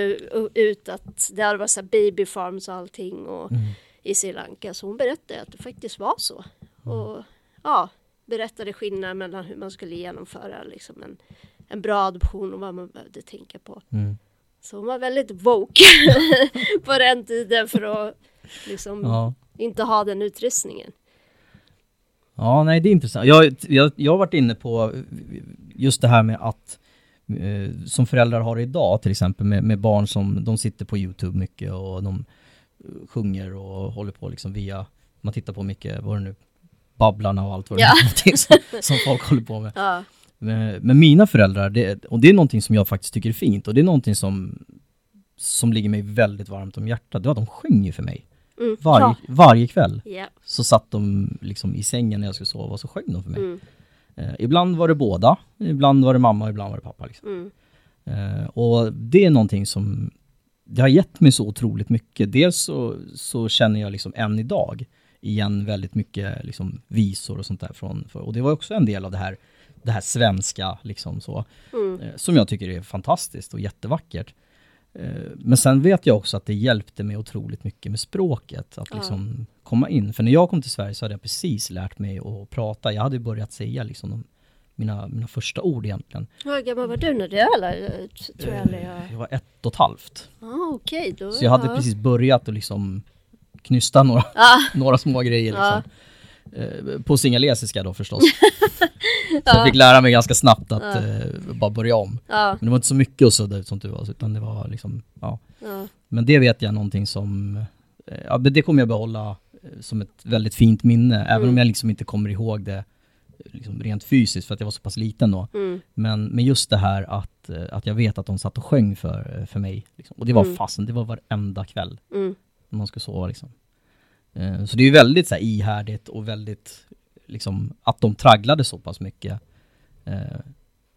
[SPEAKER 2] ut att det hade varit så baby farms och allting och mm. i Sri Lanka. Så hon berättade att det faktiskt var så. Mm. Och ja, berättade skillnaden mellan hur man skulle genomföra liksom en, en bra adoption och vad man behövde tänka på. Mm. Så hon var väldigt woke på den tiden för att liksom ja. inte ha den utrustningen.
[SPEAKER 1] Ja, nej det är intressant. Jag, jag, jag har varit inne på just det här med att eh, som föräldrar har idag till exempel med, med, barn som de sitter på Youtube mycket och de sjunger och håller på liksom via, man tittar på mycket, vad är det nu, Babblarna och allt vad det ja. är som, som folk håller på med. Ja. Men, men mina föräldrar, det, och det är någonting som jag faktiskt tycker är fint och det är någonting som som ligger mig väldigt varmt om hjärtat, det var att de sjöng ju för mig.
[SPEAKER 2] Mm.
[SPEAKER 1] Varje,
[SPEAKER 2] Bra.
[SPEAKER 1] varje kväll
[SPEAKER 2] Ja.
[SPEAKER 1] så satt de liksom i sängen när jag skulle sova och så sjöng de för mig.
[SPEAKER 2] Mm.
[SPEAKER 1] Eh, ibland var det båda, ibland var det mamma, ibland var det pappa. Liksom.
[SPEAKER 2] Mm.
[SPEAKER 1] Eh, och det är någonting som det har gett mig så otroligt mycket. Dels så, så känner jag liksom än idag igen väldigt mycket liksom visor och sånt där från, för, och det var också en del av det här, det här svenska liksom så,
[SPEAKER 2] Mm.
[SPEAKER 1] eh, som jag tycker är fantastiskt och jättevackert. Eh, men sen vet jag också att det hjälpte mig otroligt mycket med språket, att
[SPEAKER 2] Ja.
[SPEAKER 1] liksom komma in. För när jag kom till Sverige så hade jag precis lärt mig att prata. Jag hade börjat säga liksom de, mina, mina första ord egentligen.
[SPEAKER 2] Hur gammal var du när det eller? Tror jag jag...
[SPEAKER 1] Jag var ett och ett halvt.
[SPEAKER 2] Ah, Okej, då...
[SPEAKER 1] Så jag hade
[SPEAKER 2] ja.
[SPEAKER 1] precis börjat att liksom knysta några,
[SPEAKER 2] Ah,
[SPEAKER 1] några små grejer liksom. Eh, På singalesiska då förstås. Så jag fick lära mig ganska snabbt att eh, bara börja om. Men det var inte så mycket att sudda ut som du var, utan det var liksom, ja. Men det vet jag någonting som, eh, ja det kommer jag behålla eh, som ett väldigt fint minne, även
[SPEAKER 2] Mm.
[SPEAKER 1] om jag liksom inte kommer ihåg det eh, liksom rent fysiskt för att jag var så pass liten då.
[SPEAKER 2] Mm.
[SPEAKER 1] Men, men just det här att, att jag vet att de satt och sjöng för, för mig. Liksom. Och det var
[SPEAKER 2] Mm.
[SPEAKER 1] fasen, det var varenda kväll
[SPEAKER 2] Mm.
[SPEAKER 1] När man skulle sova liksom. Eh, Så det är ju väldigt så här, ihärdigt och väldigt, liksom, att de tragglade så pass mycket. Eh,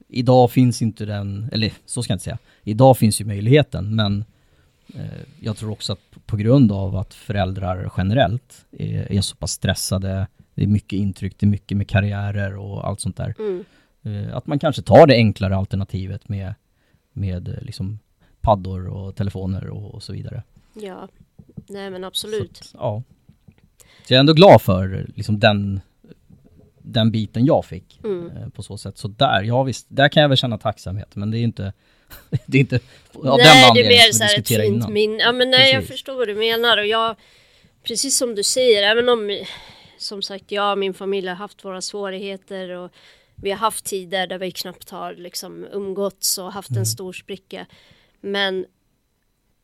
[SPEAKER 1] idag finns inte den, eller så ska jag inte säga, idag finns ju möjligheten men eh, jag tror också att på grund av att föräldrar generellt är, är så pass stressade, det är mycket intryck, det är mycket med karriärer och allt sånt där.
[SPEAKER 2] Mm.
[SPEAKER 1] Att man kanske tar det enklare alternativet med, med liksom paddor och telefoner och, och så vidare.
[SPEAKER 2] Ja, nej men absolut.
[SPEAKER 1] Så, ja. så jag är ändå glad för liksom den, den biten jag fick
[SPEAKER 2] Mm.
[SPEAKER 1] eh, på så sätt. Så där, ja visst, där kan jag väl känna tacksamhet, men det är inte, det är inte av den
[SPEAKER 2] nej, det är
[SPEAKER 1] anledningen
[SPEAKER 2] mer så här ett fint
[SPEAKER 1] innan.
[SPEAKER 2] minne. Ja, men nej, jag
[SPEAKER 1] Precis.
[SPEAKER 2] förstår vad du menar och jag, precis som du säger, även om som sagt jag och min familj har haft våra svårigheter och vi har haft tider där vi knappt har liksom umgåtts och haft
[SPEAKER 1] Mm.
[SPEAKER 2] en stor spricka. Men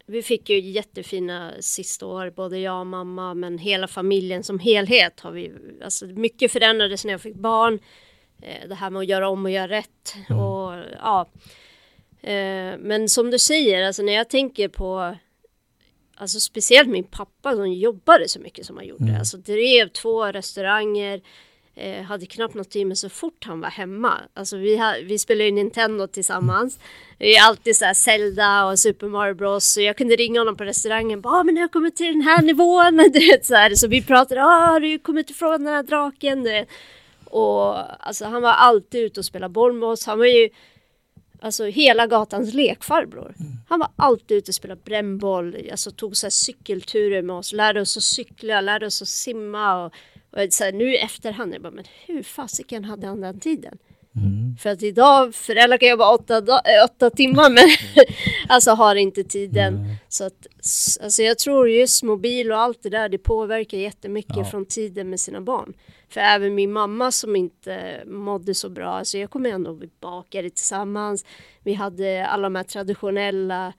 [SPEAKER 2] vi fick ju jättefina sista år, både jag och mamma, men hela familjen som helhet har vi, alltså mycket förändrades när jag fick barn. Eh, Det här med att göra om och göra rätt
[SPEAKER 1] Mm.
[SPEAKER 2] och ja. Eh, Men som du säger, alltså när jag tänker på Alltså speciellt min pappa som jobbade så mycket som han gjorde.
[SPEAKER 1] Mm.
[SPEAKER 2] Alltså drev två restauranger. Eh, hade knappt något tid men så fort han var hemma. Alltså vi, ha, vi spelade ju Nintendo tillsammans. Vi är alltid så här Zelda och Super Mario Bros. Så jag kunde ringa honom på restaurangen. Bara, ah, men jag har kommit till den här nivån. Du vet, så, här. så vi pratade. Ah, har du kommit ifrån den här draken? Du vet. Och alltså han var alltid ute och spelade boll med oss. Han var ju Alltså hela gatans lekfarbror. Han var alltid ute och spelade brännboll, alltså tog så här cykelturer med oss, lärde oss att cykla, lärde oss att simma och, och så här, nu i efterhand, jag bara, men hur fasiken hade han den tiden?
[SPEAKER 1] Mm.
[SPEAKER 2] För att idag, föräldrar kan jobba åtta, äh, åtta timmar men alltså har inte tiden.
[SPEAKER 1] Mm.
[SPEAKER 2] Så att, alltså jag tror just mobil och allt det där, det påverkar jättemycket
[SPEAKER 1] Ja.
[SPEAKER 2] från tiden med sina barn. För även min mamma som inte mådde så bra, alltså jag kommer ändå, vi bakade tillsammans, vi hade alla de här traditionella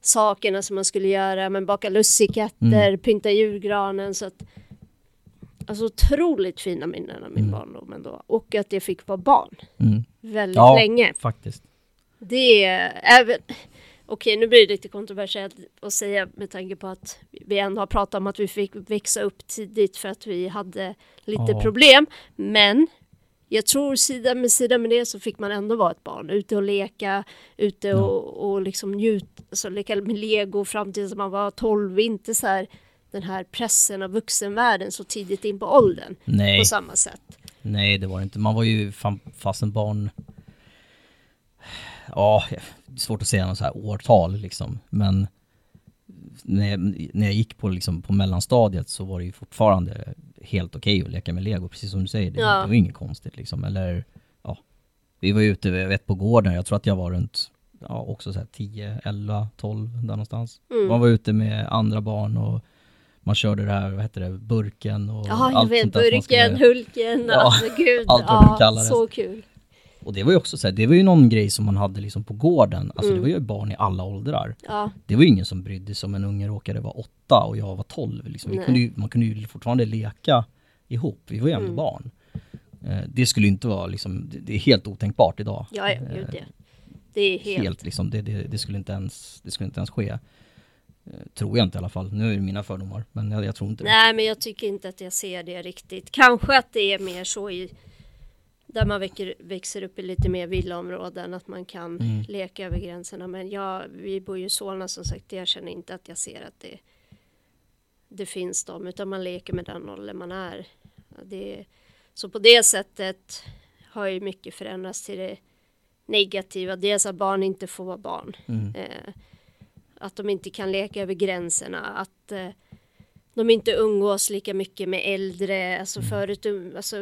[SPEAKER 2] sakerna som man skulle göra, men baka lussekatter,
[SPEAKER 1] Mm.
[SPEAKER 2] pynta julgranen, så att Alltså otroligt fina minnen av min
[SPEAKER 1] Mm.
[SPEAKER 2] barndom ändå. Och att jag fick vara barn
[SPEAKER 1] Mm.
[SPEAKER 2] väldigt
[SPEAKER 1] Ja.
[SPEAKER 2] länge.
[SPEAKER 1] Faktiskt.
[SPEAKER 2] Det är även... Okej, nu blir det lite kontroversiellt att säga med tanke på att vi ändå har pratat om att vi fick växa upp tidigt för att vi hade lite
[SPEAKER 1] Ja.
[SPEAKER 2] problem. Men jag tror sida med sida med det så fick man ändå vara ett barn. Ute och leka, ute
[SPEAKER 1] Ja.
[SPEAKER 2] och, och liksom njuta, alltså leka med lego fram tills man var 12. Inte så här den här pressen av vuxenvärlden så tidigt in på åldern
[SPEAKER 1] Nej,
[SPEAKER 2] på samma sätt.
[SPEAKER 1] nej det var det inte. Man var ju fan, fasen barn Ja, det är svårt att säga något så här årtal liksom. Men när jag, när jag gick på, liksom, på mellanstadiet så var det ju fortfarande helt okej att leka med lego, precis som du säger. Det,
[SPEAKER 2] Ja.
[SPEAKER 1] det var inget konstigt liksom. Eller, ja. Vi var ute, jag vet på gården, jag tror att jag var runt, ja också så här 10, 11, 12 där någonstans.
[SPEAKER 2] Mm.
[SPEAKER 1] Man var ute med andra barn och man körde det här, vad heter det, burken och
[SPEAKER 2] jag
[SPEAKER 1] allt
[SPEAKER 2] vet.
[SPEAKER 1] sånt där man skulle-
[SPEAKER 2] Burken, Hulken,
[SPEAKER 1] Ja,
[SPEAKER 2] alltså gud.
[SPEAKER 1] allt vad
[SPEAKER 2] ja,
[SPEAKER 1] det.
[SPEAKER 2] Så kul.
[SPEAKER 1] Och det var ju också så här, det var ju någon grej som man hade liksom på gården. Alltså
[SPEAKER 2] Mm.
[SPEAKER 1] det var ju barn i alla åldrar.
[SPEAKER 2] Ja,
[SPEAKER 1] Det var ju ingen som brydde sig om en unge råkade vara åtta och jag var tolv. Liksom. Kunde ju, man kunde ju fortfarande leka ihop. Vi var ju ändå
[SPEAKER 2] Mm.
[SPEAKER 1] barn. Eh, det skulle inte vara liksom, det, det är helt otänkbart idag.
[SPEAKER 2] ja, ja
[SPEAKER 1] Eh,
[SPEAKER 2] gud ja. det är helt...
[SPEAKER 1] helt liksom, det, det, det, skulle inte ens, det skulle inte ens ske. Eh, tror jag inte i alla fall. Nu är det mina fördomar, men jag, jag tror inte
[SPEAKER 2] det. Nej, men jag tycker inte att jag ser det riktigt. Kanske att det är mer så i där man väcker, växer upp i lite mer villaområden, att man kan mm. leka över gränserna. Men jag, vi bor ju i Solna som sagt, jag känner inte att jag ser att det, det finns dem, utan man leker med den åldern man är. Det, så på det sättet har ju mycket förändrats till det negativa. Dels att barn inte får vara barn. Mm. Eh, att de inte kan leka över gränserna. Att eh, de inte umgås lika mycket med äldre. Alltså mm. förut, um, alltså,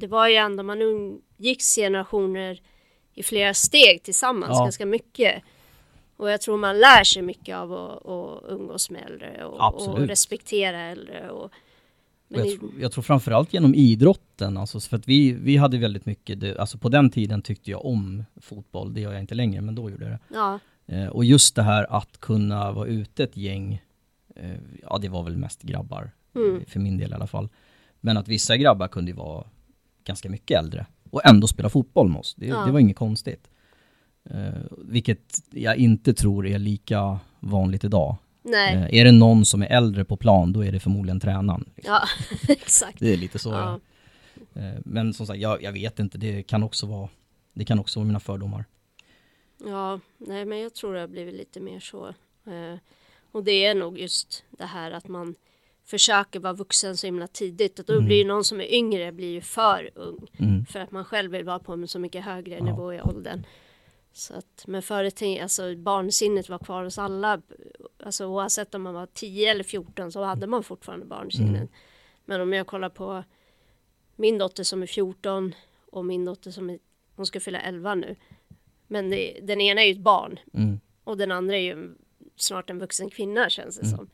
[SPEAKER 2] det var ju ändå man umgicks generationer i flera steg tillsammans ja. ganska mycket. Och jag tror man lär sig mycket av att, att umgås med äldre och, och respektera äldre. Och,
[SPEAKER 1] jag, tror, jag tror framförallt genom idrotten, alltså för att vi, vi hade väldigt mycket, alltså på den tiden tyckte jag om fotboll, det gör jag inte längre, men då gjorde jag det.
[SPEAKER 2] Ja.
[SPEAKER 1] Eh, och just det här att kunna vara ute ett gäng, eh, ja det var väl mest grabbar, mm. för min del i alla fall. Men att vissa grabbar kunde ju vara ganska mycket äldre och ändå spela fotboll med oss, det, ja. det var inget konstigt. Eh, vilket jag inte tror är lika vanligt idag. Eh, är det någon som är äldre på plan, då är det förmodligen tränaren.
[SPEAKER 2] Liksom. Ja, exakt.
[SPEAKER 1] Det är lite så. Ja. Eh, men som sagt, jag, jag, vet inte, det kan också vara, det kan också vara mina fördomar.
[SPEAKER 2] Ja, nej men jag tror det har blivit lite mer så. Eh, och det är nog just det här att man försöker vara vuxen så himla tidigt. Och då mm. blir ju någon som är yngre blir ju för ung. Mm. För att man själv vill vara på en så mycket högre ja. nivå i åldern. Så att, men förut, alltså barnsinnet var kvar hos alla. Alltså oavsett om man var 10 eller 14 så hade man fortfarande barnsinnet. Mm. Men om jag kollar på min dotter som är 14 och min dotter som är, hon ska fylla 11 nu. Men det, den ena är ju ett barn mm. och den andra är ju snart en vuxen kvinna känns det mm. som.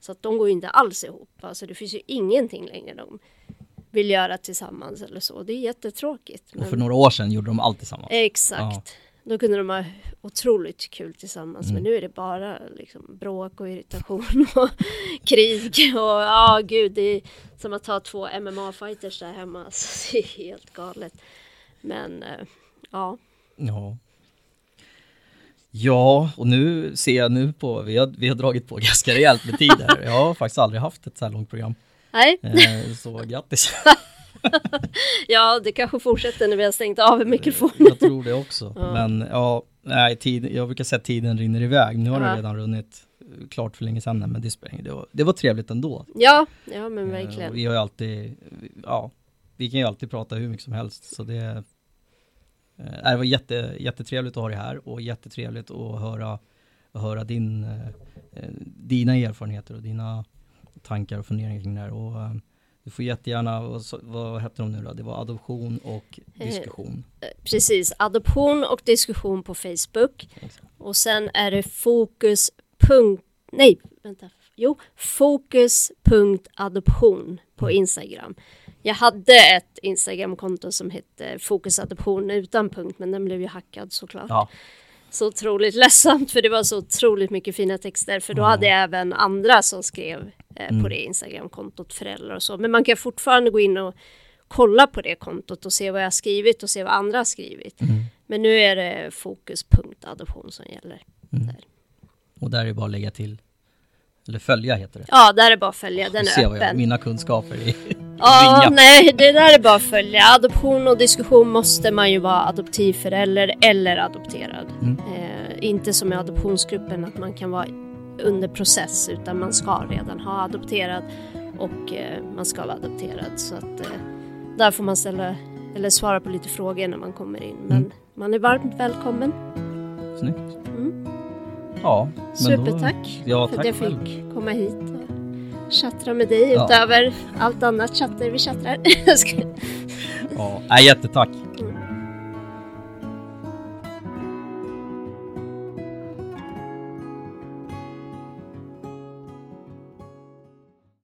[SPEAKER 2] Så att de går ju inte alls ihop. Alltså det finns ju ingenting längre de vill göra tillsammans eller så. Det är jättetråkigt.
[SPEAKER 1] Men... Och för några år sedan gjorde de allt tillsammans.
[SPEAKER 2] Exakt. Ja. Då kunde de ha otroligt kul tillsammans. Mm. Men nu är det bara liksom bråk och irritation och krig. Och ja, oh, gud, det är som att ha två MMA-fighters där hemma. Så det är helt galet. Men uh, ja.
[SPEAKER 1] Ja. Ja, och nu ser jag nu på, vi har, vi har dragit på ganska rejält med tid här. Jag har faktiskt aldrig haft ett så här långt program.
[SPEAKER 2] Nej.
[SPEAKER 1] Eh, så grattis.
[SPEAKER 2] ja, det kanske fortsätter när vi har stängt av mikrofonen.
[SPEAKER 1] Jag tror det också. Ja. Men ja, nej, tid, jag brukar säga att tiden rinner iväg. Nu har ja. den redan runnit klart för länge sedan, men det spelar det var, det var trevligt ändå.
[SPEAKER 2] Ja, ja men eh, verkligen.
[SPEAKER 1] vi har ju alltid, ja, vi kan ju alltid prata hur mycket som helst, så det det var jätte, jättetrevligt att ha dig här och jättetrevligt att höra, höra din, eh, dina erfarenheter och dina tankar och funderingar kring det här. Och, du får jättegärna, vad, vad hette de nu då? Det var adoption och eh, diskussion.
[SPEAKER 2] Eh, precis, adoption och diskussion på Facebook. Och sen är det fokus. nej, vänta. Jo, fokus.adoption på mm. Instagram. Jag hade ett Instagramkonto som hette fokusadoption utan punkt, men den blev ju hackad såklart. Ja. Så otroligt ledsamt, för det var så otroligt mycket fina texter, för då ja. hade jag även andra som skrev eh, mm. på det Instagramkontot, föräldrar och så. Men man kan fortfarande gå in och kolla på det kontot och se vad jag har skrivit och se vad andra har skrivit. Mm. Men nu är det fokus.adoption som gäller. Mm. Där.
[SPEAKER 1] Och där är det bara att lägga till eller följa heter det.
[SPEAKER 2] Ja, där är bara att följa. Den är Se öppen.
[SPEAKER 1] Jag, mina kunskaper i
[SPEAKER 2] Ja, ringa. nej, det där är bara att följa. Adoption och diskussion måste man ju vara adoptivförälder eller adopterad. Mm. Eh, inte som i adoptionsgruppen att man kan vara under process utan man ska redan ha adopterat och eh, man ska vara adopterad. Så att eh, där får man ställa eller svara på lite frågor när man kommer in. Men mm. man är varmt välkommen.
[SPEAKER 1] Snyggt. Mm. Ja,
[SPEAKER 2] Supertack
[SPEAKER 1] då, ja,
[SPEAKER 2] för att jag själv. fick komma hit och chattra med dig ja. utöver allt annat chatter vi chattrar.
[SPEAKER 1] ja, jättetack.